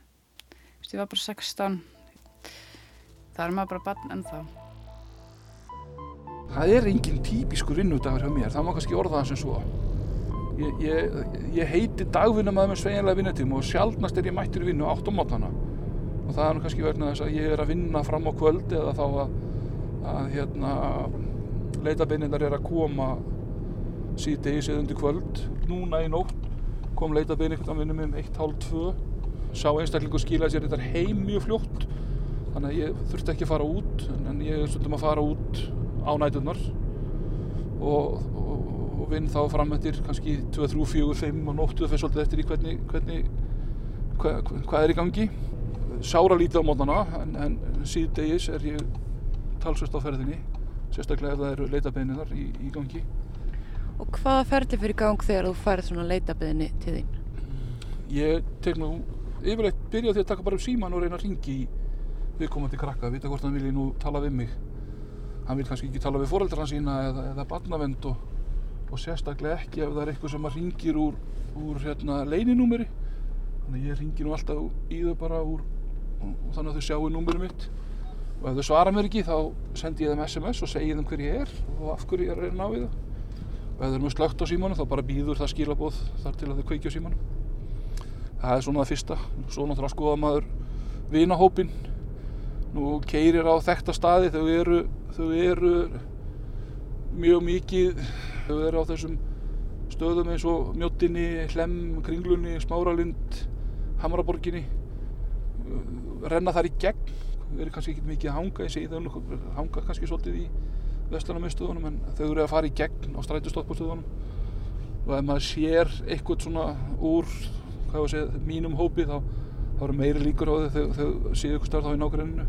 Speaker 3: Vist, ég var bara 16 það er maður bara barn ennþá.
Speaker 1: Það er engin típiskur vinnudagur hjá mér, það má kannski orða það sem svo ég, ég, ég heiti dagvinnum að með sveinlega vinnutíma og sjálfnast er ég mættur í vinnu átt á mótana og það er kannski verðin að þess að ég er að vinna fram á kvöld eða þá að, að hérna, leitabeininnar er að koma síðdegis eða undir kvöld. Núna í nótt kom leitabinn einhvern veginn um 1.30 sá einstaklingu skilaði sér þetta heim mjög fljótt þannig að ég þurfti ekki að fara út en ég er stundum að fara út á nætunar og, og, og vinn þá framöndir kannski 2, 3, 4, 5 og nóttu fyrir svolítið eftir í hvernig, hvernig hva, hvað er í gangi sára lítið á mótnana en, en síðdegis er ég talsvist á ferðinni sérstaklega ef það eru leitabinniðar í, í gangi
Speaker 2: Og hvaða ferði fyrir gang þegar þú færð svona leitabeðinni til þín?
Speaker 1: Ég tek nú yfirleitt byrja því að taka bara um síman og reyna að ringi í viðkomandi krakka, vita hvort hann vilji nú tala við mig. Hann vil kannski ekki tala við foreldrar hans sína eða, eða barnavend og, og sérstaklega ekki ef það er eitthvað sem að ringir úr, úr hérna, leininúmeri. Þannig ég ringi nú alltaf í þau bara úr og, þannig að þau sjáu númeri mitt. Og ef þau svara mér ekki þá sendi ég þeim SMS og segi þeim hver ég er og af hverju ég er að reyna á við það. Og ef þeir eru slögt á símanu þá bara býður það skilabóð þar til að þeir kveikja á símanu það er svona það fyrsta. Svo náttúrulega skoða maður vinahópin nú keirir á þekta staði. Þau eru, þau eru mjög mikið þau eru á þessum stöðum eins og Mjóttinni, Hlem, Kringlunni Smáralind, Hamraborginni. Renna þar í gegn. Þau eru kannski ekki mikið að hanga ég segi þau hanga kannski svolítið í vestlunarmiðstöðunum en þau eru að fara í gegn á strætustoppastöðunum og ef maður sér eitthvað svona úr segja, mínum hópi þá, þá eru meiri líkur á þau þau séu eitthvað starf þá í nákvæminu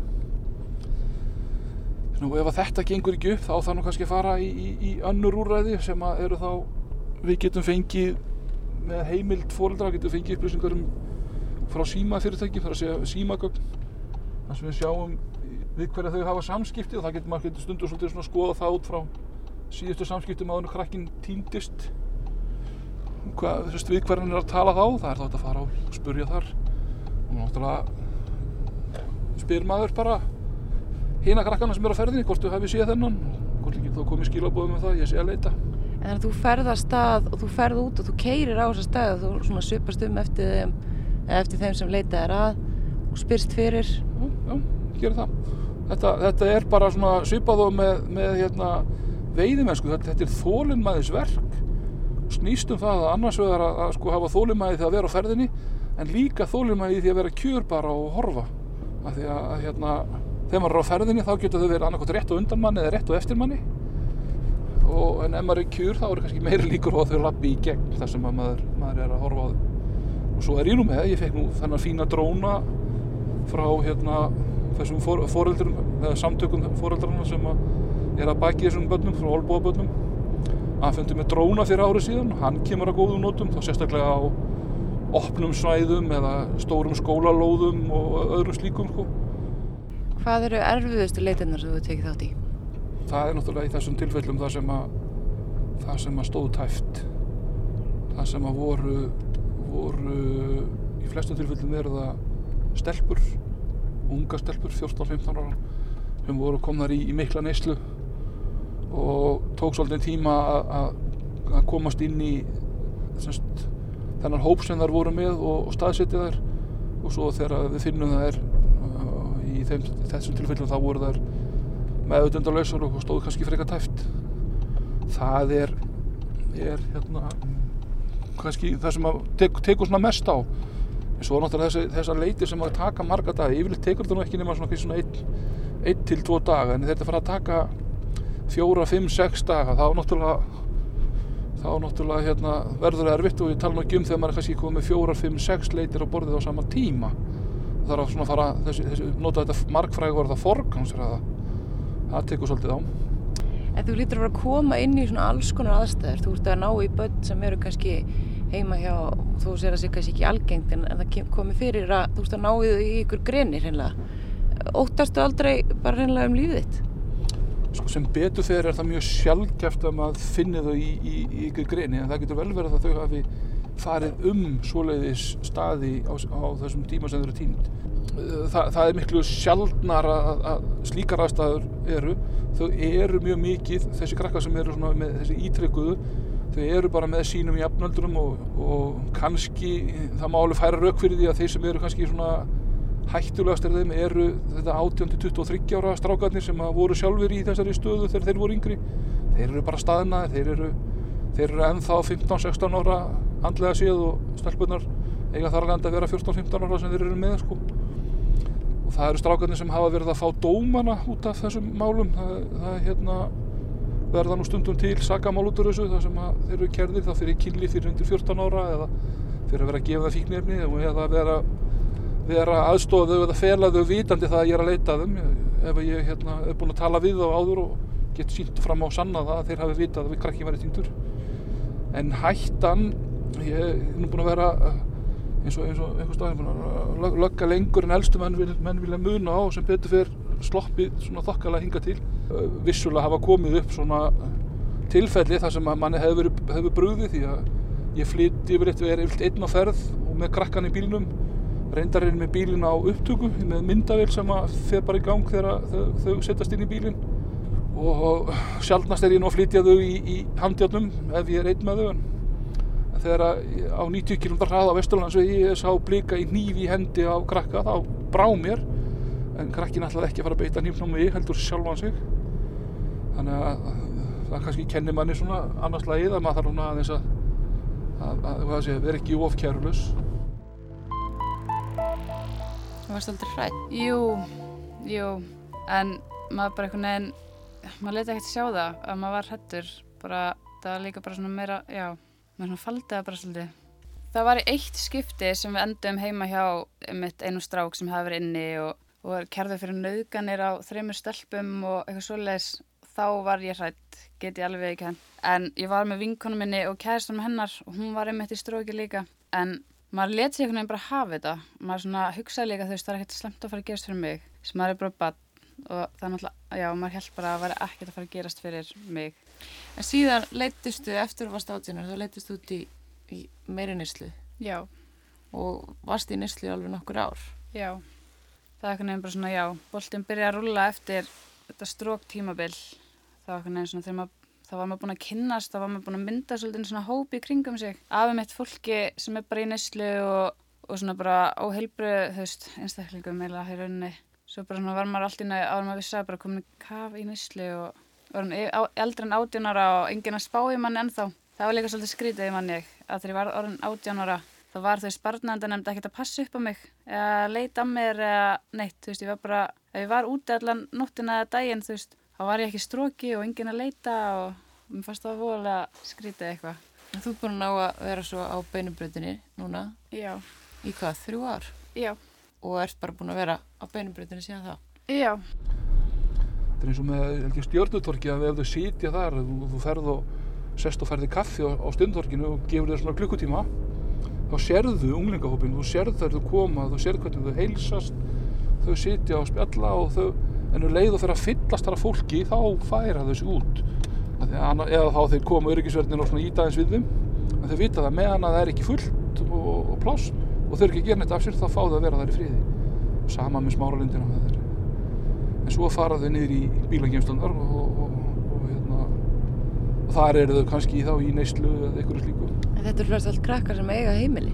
Speaker 1: og ef þetta gengur ekki upp þá þarf nú kannski að fara í, í, í önnur úrræði sem eru þá við getum fengið með heimild fóreldra getur fengið upplýsingar um frá síma fyrirtæki, þar að segja símagögn þar sem við sjáum við hverja þau hafa samskipti og það getur maður getur stundur svolítið svona að skoða það út frá síðustu samskiptum áður en krakkin týndist. Hvað, veist, við hverjan er að tala þá það er þá að fara og spurja þar. Og náttúrulega spyr maður bara hina krakkana sem eru á ferðinni hvort þú hefði séð þennan hvort ekki þá komið skilabóðum með það, ég sé að leita.
Speaker 2: En þannig að þú ferð að stað og þú ferð út og þú keirir á þessa stað og þú svona svipast um eftir þeim, eftir þeim sem leita er að og spyrst fyrir.
Speaker 1: Já, já, gerir það. Þetta, þetta er bara svona svipað og með, með hérna, veiðimennsku. Þetta, þetta er þólinnmæðis verk snýst um það að annars vegar að, að sko hafa þólinnmæði því að vera á ferðinni en líka þólinnmæði því að vera kjur bara og horfa. Af því að, að hérna, þegar maður er á ferðinni þá getur þau verið annarkot rétt og undan manni eða rétt og eftir manni. Og en ef maður er kjur þá er kannski meiri líkur á að þau lappi í gegn þar sem að maður, maður er að horfa á þau. Og svo er ég nú með, ég fekk nú þennan fína dróna frá hérna þessum for, foreldrum eða samtökum foreldrarna sem að er að baki þessum börnum, frá olbúabörnum hann fundi með dróna fyrir árið síðan hann kemur að góðum nótum þá sérstaklega á opnum svæðum eða stórum skólalóðum og öðrum slíkum sko.
Speaker 2: Hvað eru erfiðustu leitinnar sem þú tekið þátt í?
Speaker 1: það er náttúrulega í þessum tilfellum það sem að það sem að stóð tæft það sem að voru voru í flestum tilfellum eru það stelpur unga stelpur, 14-15 ára sem voru komnar í, í mikla neyslu og tók svolítið tíma að- komast inn í semst, þennan hóp sem þær voru með og, og staðsetja þær og svo þegar við finnum þær í þeim, þessum tilfellum þá voru þær meðutundalausar og stóðu kannski frekar tæft það er er hérna kannski það sem að tek, tekur svona mest á. Svo er náttúrulega þessi, þessar leitir sem að taka marga dag yfirleitt tekur þetta nú ekki nema svona, svona einn, einn til tvo daga en þetta fara að taka fjóra, fimm, sex daga þá náttúrulega þá náttúrulega hérna, verður það erfitt og ég tala nú ekki um þegar maður er kannski komið með fjórar, fimm, sex leitir á borðið á sama tíma þarf að svona fara þessi, þessi, nota þetta margfræði var það forgangsraða það tekur svolítið á
Speaker 2: En þú lítur að vera að koma inn í svona alls konar aðstæður. Þú ert að ná í börn sem eru kannski heima hjá, þú sér að það sé kannski ekki algengt en, en það komi fyrir að þú ert að ná í þau í ykkur greinir hreinlega. Óttastu aldrei bara hreinlega um lífið þitt?
Speaker 1: sko, sem betur fyrir er það mjög sjálfgeft að maður finni þau í, í, í ykkur greini en það getur vel verið að þau hafi farið um svoleiðis staði á, á þessum tíma sem þau eru tínd Þa, það er miklu sjaldnar að, að slíkar aðstæður eru. Þau eru mjög mikið þessi krakkar sem eru með þessi ítrykkuðu þau eru bara með sínum jafnöldurum og, og kannski það má alveg færa rauk fyrir því að þeir sem eru kannski svona hættulegastir þeim eru þetta 18-23 ára strákarnir sem voru sjálfur í þessari stöðu þegar þeir voru yngri. Þeir eru bara staðnaði, þeir eru, þeir eru ennþá 15-16 ára andlega séð og stelpunar eiga þar alveg að vera 14-15 ára sem þeir eru með sko. og það eru strákarnir sem hafa verið að fá dómana út af þessum málum. Það, það hérna verða nú stundum til sakamál út úr þessu þar sem þeir eru kerðir þá fyrir kynli fyrir undir 14 ára eða fyrir að vera að gefa það fíknefni eða vera vera aðstofa þau eða fela þau vitandi það að ég er að leita að þeim. Ef ég hérna, er búinn að tala við þá áður og get sínt fram á sanna það að þeir hafi vitað að við krakki væri týndur. En hættan ég er nú búinn að vera eh, eins og, eins og einhver staðin búinn að lög- lögga lengur en elstu menn, vil, menn vilja muna á sem betur fyrir sloppið svona þokkalega hinga til. Eh, vissulega hafa komið upp svona tilfelli þar sem manni hefur, hefur brugðið því að ég flytt yfir eitt verið yfir einn á ferð og með krakkan í bílnum reyndar er með bílinn á upptöku með myndavél sem að fer bara í gang þegar þau, þau setjast inn í bílinn. Og sjálfnast er ég nú að flytja þau í, í handjárnum ef ég er einn með þau en þegar á 90 km hraða á Vesturlandsvegi ég sá blika í í hendi á krakka þá brá mér. En krakkin ætlaði ekki að fara að beita á mig heldur sjálfan sig. Þannig að það kannski kennir manni svona annars lagið að maður þarf aðeins að, að, að, að sé, vera ekki of kærulus
Speaker 3: Þú varst aldrei hrætt? Jú, jú, en maður bara einhvern veginn, maður leiti ekkert sjá það að maður var hrættur, bara, það var líka bara svona meira, já, maður svona faldi það bara svolítið. Það var eitt skipti sem við endum heima hjá mitt einu strák sem hafi verið inni og, og kerðið fyrir nauðganir á þreymur stelpum og eitthvað svoleiðis. þá var ég hrætt, get ég alveg ekki henn. En ég var með vinkonum minni og kæristunum hennar og hún var einmitt í stróki líka. En maður let sér einhvern veginn bara hafa þetta. Maður svona hugsaði líka þú veist, það er ekkert slemt að fara að gerast fyrir mig. Sem maður er bara bann og það er náttúrulega, já, maður held bara að vera ekkert að fara að gerast fyrir mig.
Speaker 2: En síðan leytistu eftir að varst átjunar, þá leytistu út í, í meiri nýrslu
Speaker 3: Já,
Speaker 2: og varst í nýrslu alveg nokkur ár.
Speaker 3: já. Það er einhvern veginn bara svona, já, boltinn byrja að rúlla eftir þetta strók tímabil. Það var einhvern veginn svona þegar maður þá var maður búin að kynnast, þá var maður búin að mynda svolítið svona hópi kringum sig. Afið mitt fólki sem er bara í neslu og, og svona bara veist, einstaklingum eða í rauninni. Svo bara svona var maður alltaf í náðu, áður maður vissi að bara komin í kaf í neslu og var hann á, eldri en átjónara og enginn að spá í manni ennþá. Það var líka svolítið skrítið í manni að þegar ég var orðin átjónara þá var þau spartnænda nefnd ekkert að passa upp á mig eða leita að mér eða neitt, þú veist, ég var bara, ef ég var úti allan nóttina eða daginn, þú veist, þá var ég ekki stróki og enginn að leita og mér fannst það voðalega skrítið eitthvað.
Speaker 2: Þú er búin að að vera svo á beinubröðinni núna
Speaker 3: Já,
Speaker 2: í hvað, þrjú ár?
Speaker 3: já,
Speaker 2: Og ert bara búin að vera á beinubröðinni síðan þá?
Speaker 3: já,
Speaker 1: Þetta er eins og með stjórnutorki að ef þau sitja þar, þú, þú ferð og sest og ferði kaffi á, á stundtorkinu og gefur þér svona klukkutíma, þá sérðu unglingahópin, þú sérðu þær þú koma, þú sérðu hvernig þau heilsast, þau sitja og spjalla og þau, en um leið og fyrir að fyllast þar að fólki, þá færa þau sig út. Af því að anna- Eða þá þeir koma öryggisverðin og svona íta eins við þeim, en þau vita það meðan að það er ekki fullt og, og pláss og þau eru ekki að gera neitt af sér, þá fá þau að vera þar í friði. Sama með smáralindina. En svo fara þau niður í bílagemslunar og, og, og, og, hérna, og þar eru þau kannski þá í neyslu eða einhverju slíku.
Speaker 2: En þetta eru flest allt krakkar sem eiga heimili.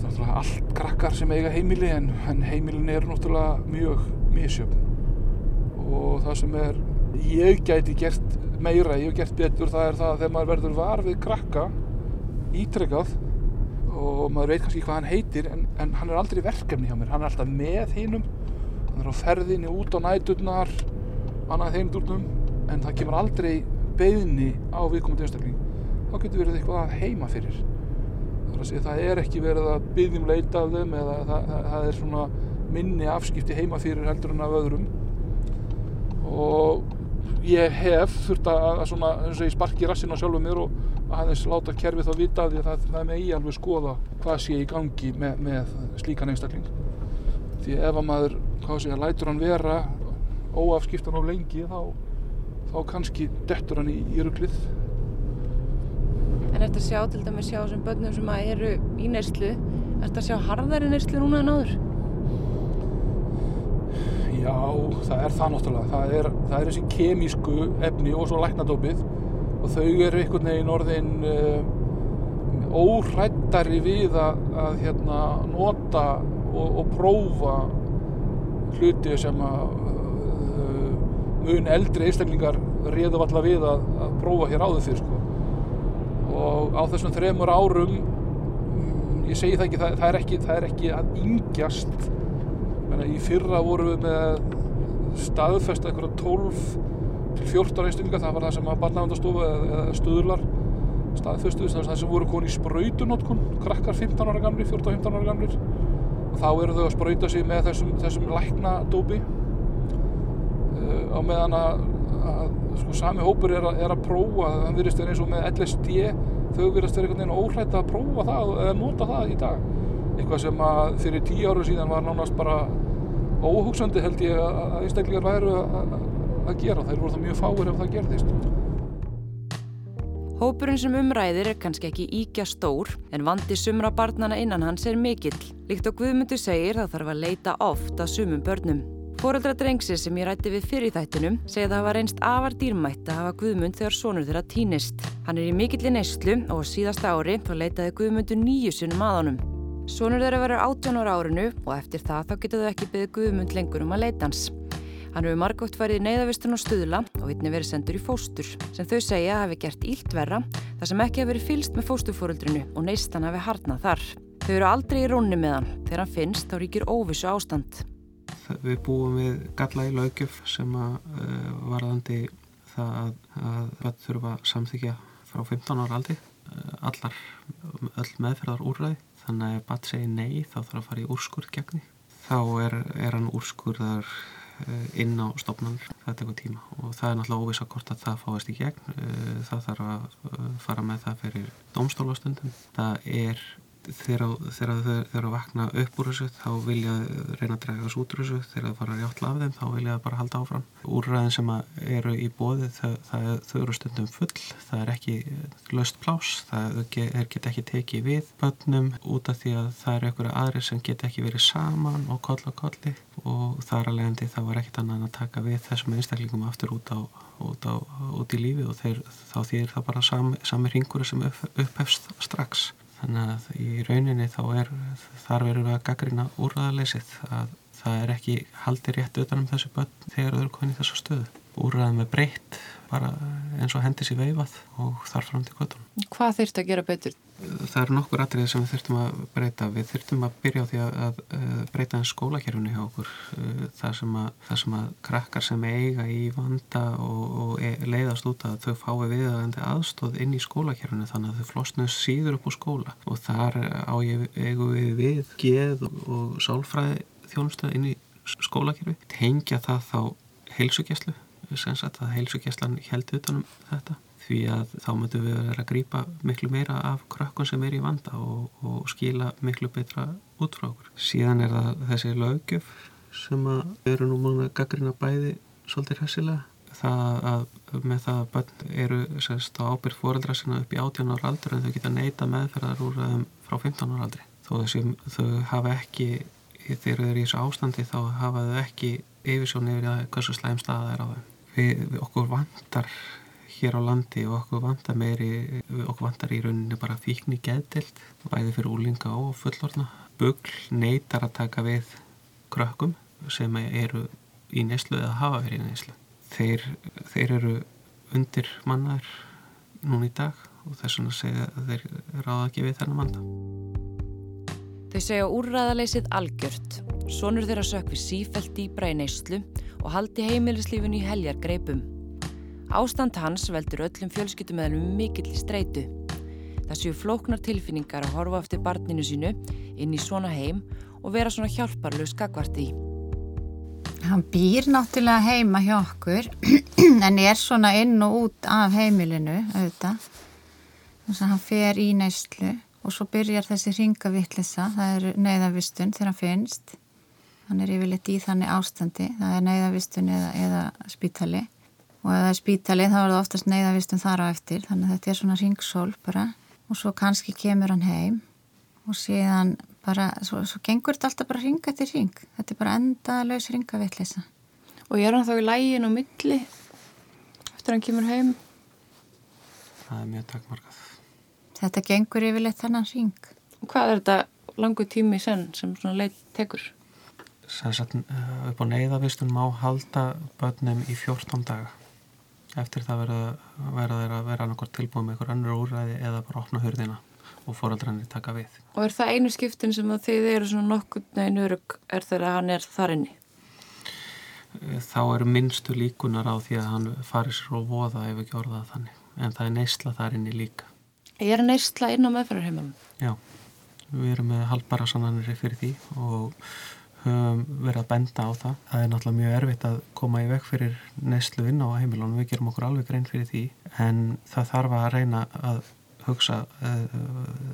Speaker 1: Það er náttúrulega allt krakkar sem eiga heimili en, en heimilin er náttúrulega mjög misjöfn. Og það sem er, ég gæti gert meira, ég hef gert betur, það er það að þegar maður verður var við krakka ítrekkað og maður veit kannski hvað hann heitir en, en hann er aldrei verkefni hjá mér, hann er alltaf með hinum. Hann er á ferðinni út á næturnar annað þeim durnum en það kemur aldrei beðni á viðkomandi einstakling. Þá getur verið eitthvað að heima fyrir. Það er, ekki verið að byggðum leita af þeim eða það, það, það er svona minni afskipti heima fyrir heldur en af öðrum. Og ég hef þurft að, svona, eins og ég sparki rassinn á sjálfum mér og aðeins láta kerfið þá vita því að það, það megi alveg skoða hvað sé í gangi með, með slíkan einstakling því ef að maður, hvað sé að lætur hann vera óafskiptan of lengi þá, þá kannski dettur hann í, ruglið
Speaker 2: En ertu að sjá til dæmis sjá þessum börnum sem að eru í neyslu, ertu að sjá harðari neyslu núna en áður?
Speaker 1: Já, það er það náttúrulega. Það er, það er þessi kemísku efni og svo læknadópið og þau eru einhvern veginn orðin uh, óhrættari við að, að hérna, nota og, og prófa hluti sem að uh, mun eldri einstaklingar réðu valla við að, að prófa hér áður fyrir sko. Og á þessum þremur árum, mm, ég segi það ekki, það, það, er, ekki það er ekki að yngjast í fyrra vorum við með staðfest eitthvað 12 til 14 einstaklinga, það var það sem að barnavendastofa eða stuðlar staðfestu, það sem voru koni í sprautunótkun, krakkar 15 ára gamlir, 14-15 ára gamlir. Og þá eru þau að sprauta sig með þessum, þessum læknadópi. Uh, á meðan að, að sko, sami hópur er að, er að prófa, það virðist vera eins og með LSD, þau virðist vera einhvern veginn óhrætt að prófa það eða nota það í dag. Eitthvað sem að fyrir tíu áru síðan var nánast bara óhugsandi held ég að einstaklingar væru að, að gera. Þeir voru það mjög fáir ef það gerðist.
Speaker 2: Hópurinn sem umræðir er kannski ekki íkja stór en vandi sumra barnana innan hans er mikill. Líkt og Guðmundur segir þá þarf að leita oft að sumum börnum. Fóreldra drengsi sem ég rætti við fyrir þættinum segja það hafa reynst afar dýrmætt að hafa Guðmund þegar sonur þeirra týnist. Hann er í mikilli neyslu og síðasta ári þá leitaði Guðmundur nýju sunnum að honum. Sonur þeirra verður 18 ára árinu og eftir það þá getur þau ekki byggðið Guðmund lengur um að leita hans. Hann hefur margótt farið í neyðavistun og stuðla og einnig verið sendur í fóstur sem þau segja hafi gert ílt verra þar sem ekki hafi verið fylst með fósturfóruldrinu og neistan hafi harnað þar. Þau eru aldrei í rónni með hann. Þegar hann finnst þá ríkir óvissu ástand.
Speaker 4: Við búum við galla í laugjöf sem að uh, varðandi það að, að við þurfum að samþykja frá 15 ára aldi uh, allar, öll meðferðar úrræði þannig að bat segir nei þá þarf að fara í úrskurð gegni þá er, er hann úrskurðar inn á stopnarnir, það tekur tíma. Og það er náttúrulega óvisa hvort að það fáist í gegn. Það þarf að fara með það fyrir domstólastundum það er þegar þau vakna upp úr þessu þá vilja reyna að drega þessu út úr þessu. Þegar það fara að játla af þeim þá vilja það bara halda áfram. Úrræðin sem eru í bóði það, það, þau eru stundum full. Það er ekki löst plás það er get ekki tekið við bönnum út af því að það eru einhverja aðri sem get ekki verið saman og koll og kolli. Og þar að leiðandi það var ekkit annað að taka við þessum einstaklingum aftur út, á, út, á, út í lífi og þeir, þá þýðir það bara sami, sami ringur sem upp, upphefst strax þannig að í rauninni þá er þar verður við að gaggrina úrraðaleysið að það er ekki haldi rétt utanum þessu börn þegar þau eru konið þessu stöðu. Úrraðum er breytt bara eins og hendis í veifað og þar fram til kvötunum.
Speaker 2: Hvað þurft að gera betur?
Speaker 4: Það eru nokkur atriðið sem við þurftum að breyta. Við þurftum að byrja á því að, að, breyta en skólakerfunu hjá okkur. Það sem, að, það sem að krakkar sem eiga í vanda og, og e, leiðast út að þau fái viðaðandi aðstóð inn í skólakerfunu þannig að þau flosnum síður upp á skóla og þar á ég eigu við við geð og, og sálfræði þjónustöð inn í skólakerfi. Tengja það þá heilsugjæslu sagt, að heilsugjæslan held utanum þetta því að þá mötum við vera að grýpa miklu meira af krökkun sem er í vanda og, og skila miklu betra út frá okkur. Síðan er það þessi lögjöf sem eru nú manna gaggrina bæði svolítið hressilega. Það að með það að bönn eru sérst á ábyrg fóreldra sinna upp í 18 ára aldur en þau geta neita meðferðar úr um, frá 15 ára aldri. Þó þessum þau hafa ekki, þegar þau eru í þessu ástandi þá hafa þau ekki yfirsjón yfir að hversu slæm staða er á þau við, við okkur vantar hér á landi og okkur vantar meiri okkur vantar í rauninni bara fíkni geðdilt, bæði fyrir úlinga og fullorna. Bugl neytar að taka við krökkum sem eru í neslu eða hafa verið í neslu. Þeir, þeir eru undir mannar núna í dag og þess vegna segja að þeir ráða ekki við þennan manda.
Speaker 2: Þau segja úrræðaleysið algjört. Sónur þeirra sökvi sífælt dýbra í neyslu og haldi heimilislífinu í heljar greipum. Ástand hans veldur öllum fjölskyttumöðlum mikill í streitu. Það séu flóknar tilfinningar að horfa eftir barninu sínu inn í svona heim og vera svona hjálparlög skakvart í.
Speaker 5: Hann býr náttúrulega heima hjá okkur en er svona inn og út af heimilinu auðvitað. Þannig að hann fer í neyslu og svo byrjar þessi ringavittlisa, það er neyðavistun þegar hann finnst hann er yfirleitt í þannig ástandi það er neyðavistun eða, eða spítali. Og ef það er spítali þá er það oftast neyðavistun þar á eftir þannig að þetta er svona ringsól bara. Og svo kannski kemur hann heim og síðan bara svo, svo gengur þetta alltaf bara ringa til ring þetta er bara endalaus ringavittlisa
Speaker 2: Og ég er hann þá í lægin og milli eftir hann kemur heim?
Speaker 4: Það er mjög takkmarkað
Speaker 5: Þetta gengur yfirleitt þannan ring
Speaker 2: Og hvað er þetta langu tími senn sem svona leitt tekur?
Speaker 4: Sagt, eh, upp á neyðavistun má halda börnum í 14 daga eftir það verða, þeir að vera annarkort tilbúið með einhver annur úræði eða bara opna hörðina og fóraldrarnir taka við.
Speaker 2: Og er það einu skiptin sem að þið eru svona nokkur neginn örug er þegar hann er þar inni?
Speaker 4: Eh, þá eru minnstu líkunar á því að hann farir sér og voða ef ekki orðað þannig en það er neysla þar inni líka.
Speaker 2: Er neysla inn á meðferðarheimum?
Speaker 4: Já, við erum með halbara sannanir fyrir því og höfum verið að benda á það. Það er náttúrulega mjög erfitt að koma í vekk fyrir neyslu inn á heimilónum, við gerum okkur alveg grein fyrir því. En það þarf að reyna að hugsa uh,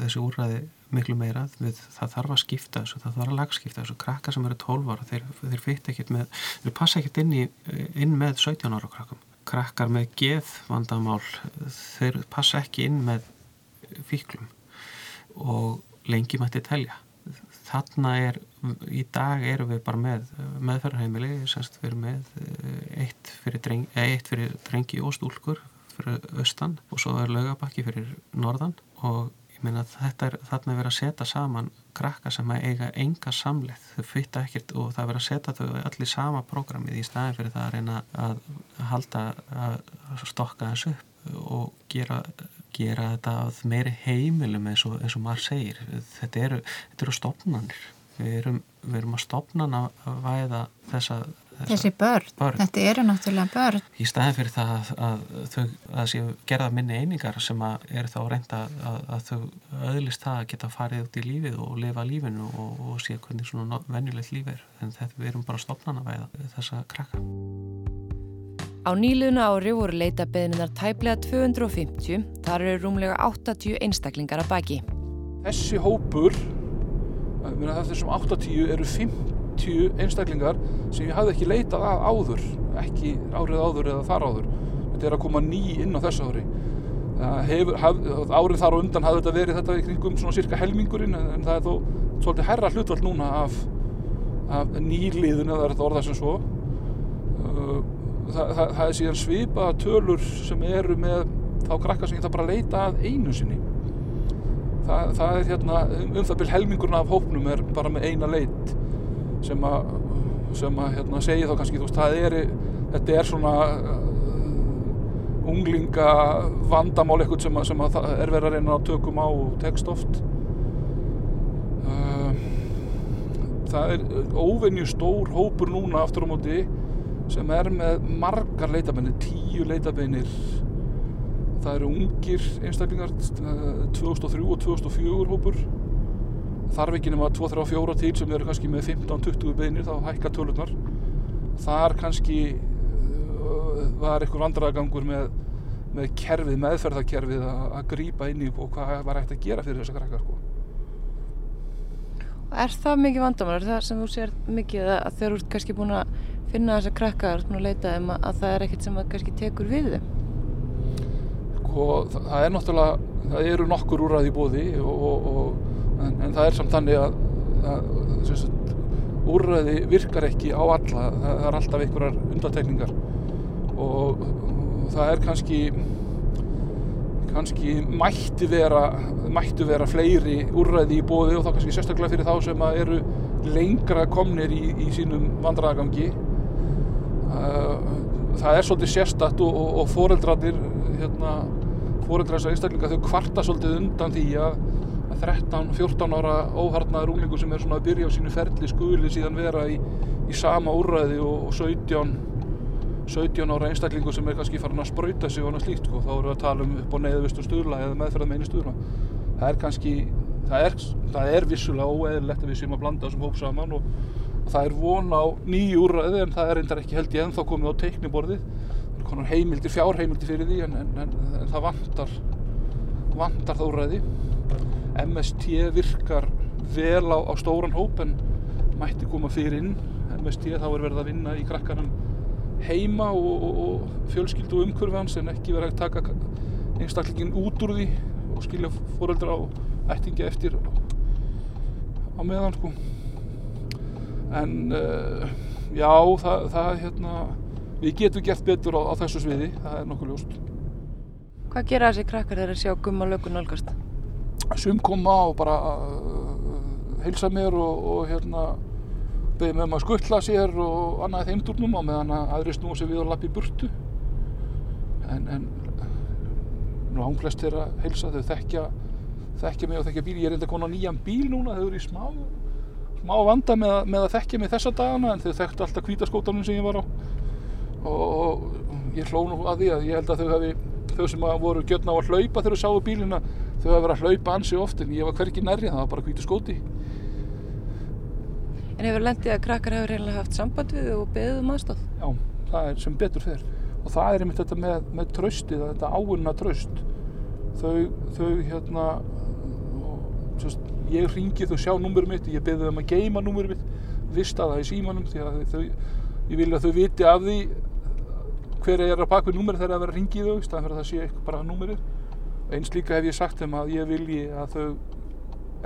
Speaker 4: þessi úrræði miklu meira, við, það þarf að skipta þessu, það þarf að lagskipta þessu, krakkar sem eru 12 ára, þeir, þeir fyrt ekkert með, þeir passa ekkert inn, inn með 17 ára krakkum. Krakkar með geð vandamál, þeir passa ekki inn með fíklum. Og lengi mætti telja þarna er, í dag erum við bara með meðferðarheimili, semst við erum með eh, eitt fyrir, dreng, eh, eitt fyrir drengi og stúlkur fyrir austan og svo er lögabakki fyrir norðan. Og ég meina þetta er þarna er verið að setja saman krakka sem eiga enga samleið, þau fyrta ekkert og það er verið að setja þau allir sama prógramið í staðin fyrir það að reyna að halda að stokka þessu upp og gera gera þetta að meiri heimilum eins og, eins og maður segir þetta eru, þetta eru stopnarnir við erum, við erum að stopnana að væða þessa,
Speaker 5: Þessi börn, börn, þetta eru náttúrulega börn.
Speaker 4: Í staðin fyrir það að, að þau að séu gerða minni einingar sem að eru þá reynda að, að þau öðlist það að geta farið út í lífið og lifa lífinu og, og sé hvernig svona venjulegt líf er. En þetta við erum bara stopnana væða þessa krakka.
Speaker 2: Á nýliðuna ári voru leita beðninar tæplega 250, þar eru rúmlega 80 einstaklingar að baki.
Speaker 1: Þessi hópur, þessum 80 eru 50 50 einstaklingar sem ég hafði ekki leitað að áður ekki árið áður eða þar áður. Þetta er að koma ný inn á þessu ári. Hefur, haf, árið þar og undan hafði þetta verið þetta í kringum svona cirka helmingurinn en það er þó svolítið herra hlutvall núna af, af nýliðun eða þetta orða sem svo það, það, það er síðan svipaða tölur sem eru með þá krakka sem það bara leita að einu sinni það, það er hérna um það byrj helmingurna af hópnum er bara með eina leit sem að, sem að hérna, segja þá kannski, þú veist, það er, þetta er svona uh, unglinga vandamál eitthvað sem, að, sem að er verið að reyna að tökum á text oft. Uh, það er óvenju stór hópur núna aftur á móti sem er með margar leitabennir, tíu leitabennir. Það eru ungir einstaklingar, 2003 og 2004 hópur þarf ekki nema 2-3-4 til sem eru kannski með 15-20 beinir þá hækka tölurnar þar kannski uh, var einhver vandraðagangur með, með kerfið, meðferðarkerfið að grýpa inn í og hvað var hægt að gera fyrir þessa krakkar sko.
Speaker 2: Er það mikið vandamál? Er það sem þú sér mikið að þeir eru kannski búin að finna þessa krakkar og leita um að það er ekkert sem að kannski tekur við þeim?
Speaker 1: Sko, það er náttúrulega, það eru nokkur úrraði í bóði en, en það er samt þannig að, að sagt, úrræði virkar ekki á alla það, það er alltaf einhverjar undatekningar og, og það er kannski kannski mætti vera mættu vera fleiri úrræði í bóði og þá kannski sérstaklega fyrir þá sem eru lengra komnir í, í sínum vandragangi það er svolítið sérstatt og, og, og foreldrarnir hérna, foreldrar þessar einstaklinga þau kvarta svolítið undan því að 13-14 ára óharnaður úlingu sem er svona að byrja á sínu ferli skuli síðan vera í, í sama úrræði og, og 17, 17 ára einstaklingu sem er kannski farin að spröyta sig og annað slíkt sko. þá erum við að tala um upp á neyðvistum stuðla eða meðferðað með einu stuðla það er kannski, það er, það er vissulega óeðilegt að við séum að blanda þessum hóp saman og, og það er von á nýju úrræði en það er reyndar ekki held ég ennþá komið á teikniborðið. Heimildir, fjárheimildir fyrir því en, en, en, en það vantar vantar það úrræði. MST virkar vel á, á stóran hóp en mætti koma fyrir inn. MST þá er verið að vinna í krakkanum heima og, og, og fjölskyldu umkurfi hans en ekki verið að taka einstaklingin út úr því og skilja fóröldra á ættingi eftir á meðan sko en uh, já það, það hérna við getum gert betur á, á þessu sviði það er nokkuð ljóst.
Speaker 2: Hvað gera þessi krakkar þegar þeir sjá gumma lökun nálgast?
Speaker 1: sum koma og bara uh, heilsa mér og, og hérna beði með maður skuttla sér og annað þeim durnum á meðan að aðri snúa sér við og lappi í burtu. En, en langflest er að heilsa þau þekkja þekkja mig og þekkja bíl ég er enda konar nýjan bíl núna þau eru í smá smá vanda með, með að þekkja mig þessa dagana en þau þekktu alltaf kvítaskótanum sem ég var á. Og, og ég hló nú að því að ég held að þau hafi þau sem voru gjörna á að hlaupa þegar þau sáu bílina þau hafa verið að hlaupa ansi oft en ég var hverki nærri það var bara hvítu skóti
Speaker 2: En hefur lendið að krakkar hefur reynilega haft samband við og beðið um aðstáð?
Speaker 1: Já, það er sem betur fer. Og það er einmitt þetta með, með tröstið þetta áunna tröst þau, þau hérna sérst, ég ringi þau sjá númurum mitt ég beði þeim að geima númurum mitt vista það í símanum því að þau ég vil að þau viti af því hver er að baka við númeri þegar það verður að ringi þau staðan fyrir að það sé eitthvað bara númerið. Eins líka hef ég sagt þeim að ég vilji að þau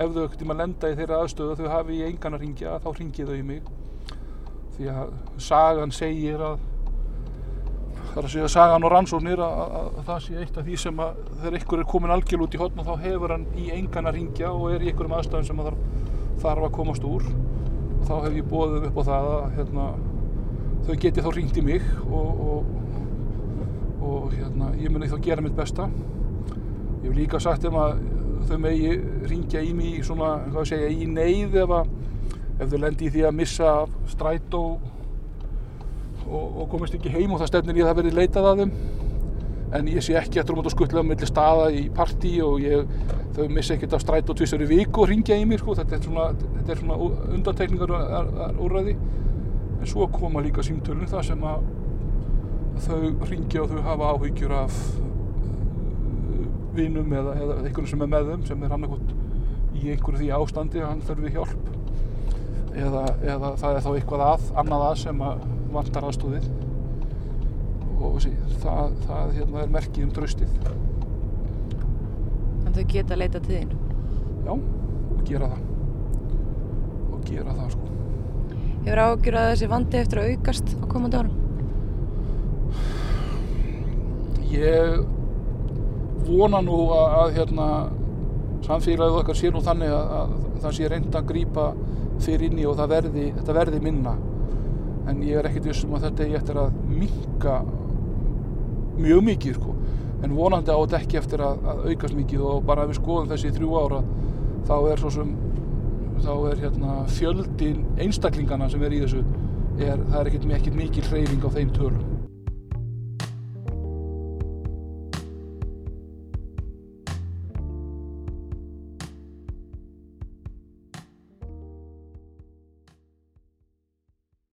Speaker 1: ef þau ekkert um að lenda í þeirra aðstöðu að þau hafi í engan að ringja þá ringi þau í mig. Því að sagan segir að það er að segja sagan og rannsóknir að, að, að það sé eitt af því sem að þegar ykkur er komin algjörl út í hotn og þá hefur hann í engan að ringja og er í ykkurum aðstæðum sem að þarf, þarf að komast úr. Og þá hef ég bóðið upp á það að hérna, þau geti þá ringt í mig og, og, og hérna, ég muni þá gera mitt besta. Ég hef líka sagt um að þau megi ringja í mig svona, hvað segja, í neyð ef, ef þau lendir í því að missa strætó og, og komist ekki heim og það stefnir í að það verið leitað að þeim. En ég sé ekki eftir um að skuttlega millir staða í partí og ég, þau missi ekkert af stræt og tvisar í viku og ringja í mér sko. þetta er svona, svona undantekningar úrræði. En svo koma líka símtölun það sem að þau ringja og þau hafa áhyggjur af vinum eða, eða einhvern sem er með þeim sem er annarkot í einhverju því ástandi að hann þurfi hjálp. Eða, eða það er þá eitthvað að, annað að sem að vantar aðstóðið og það, það hérna, er merkið um draustið.
Speaker 2: En þau geta að leita til þín?
Speaker 1: Já, og gera það. Og gera það sko.
Speaker 2: Hefur ágjur að þessi vandi eftir að aukast á komandi árum?
Speaker 1: Ég vona nú að, að hérna, samfélagið okkar sé nú þannig að, að það sé reynda að grýpa fyrir inni og verði, þetta verði minna en ég er ekkert vissum að þetta er eftir að minka mjög mikið sko. en vonandi á þetta ekki eftir að, að aukast mikið og bara ef við skoðum þessi þrjú ára þá er svo sem þá er hérna fjöldin einstaklingana sem er í þessu er, það er ekkert mikið hreyfing á þeim tölum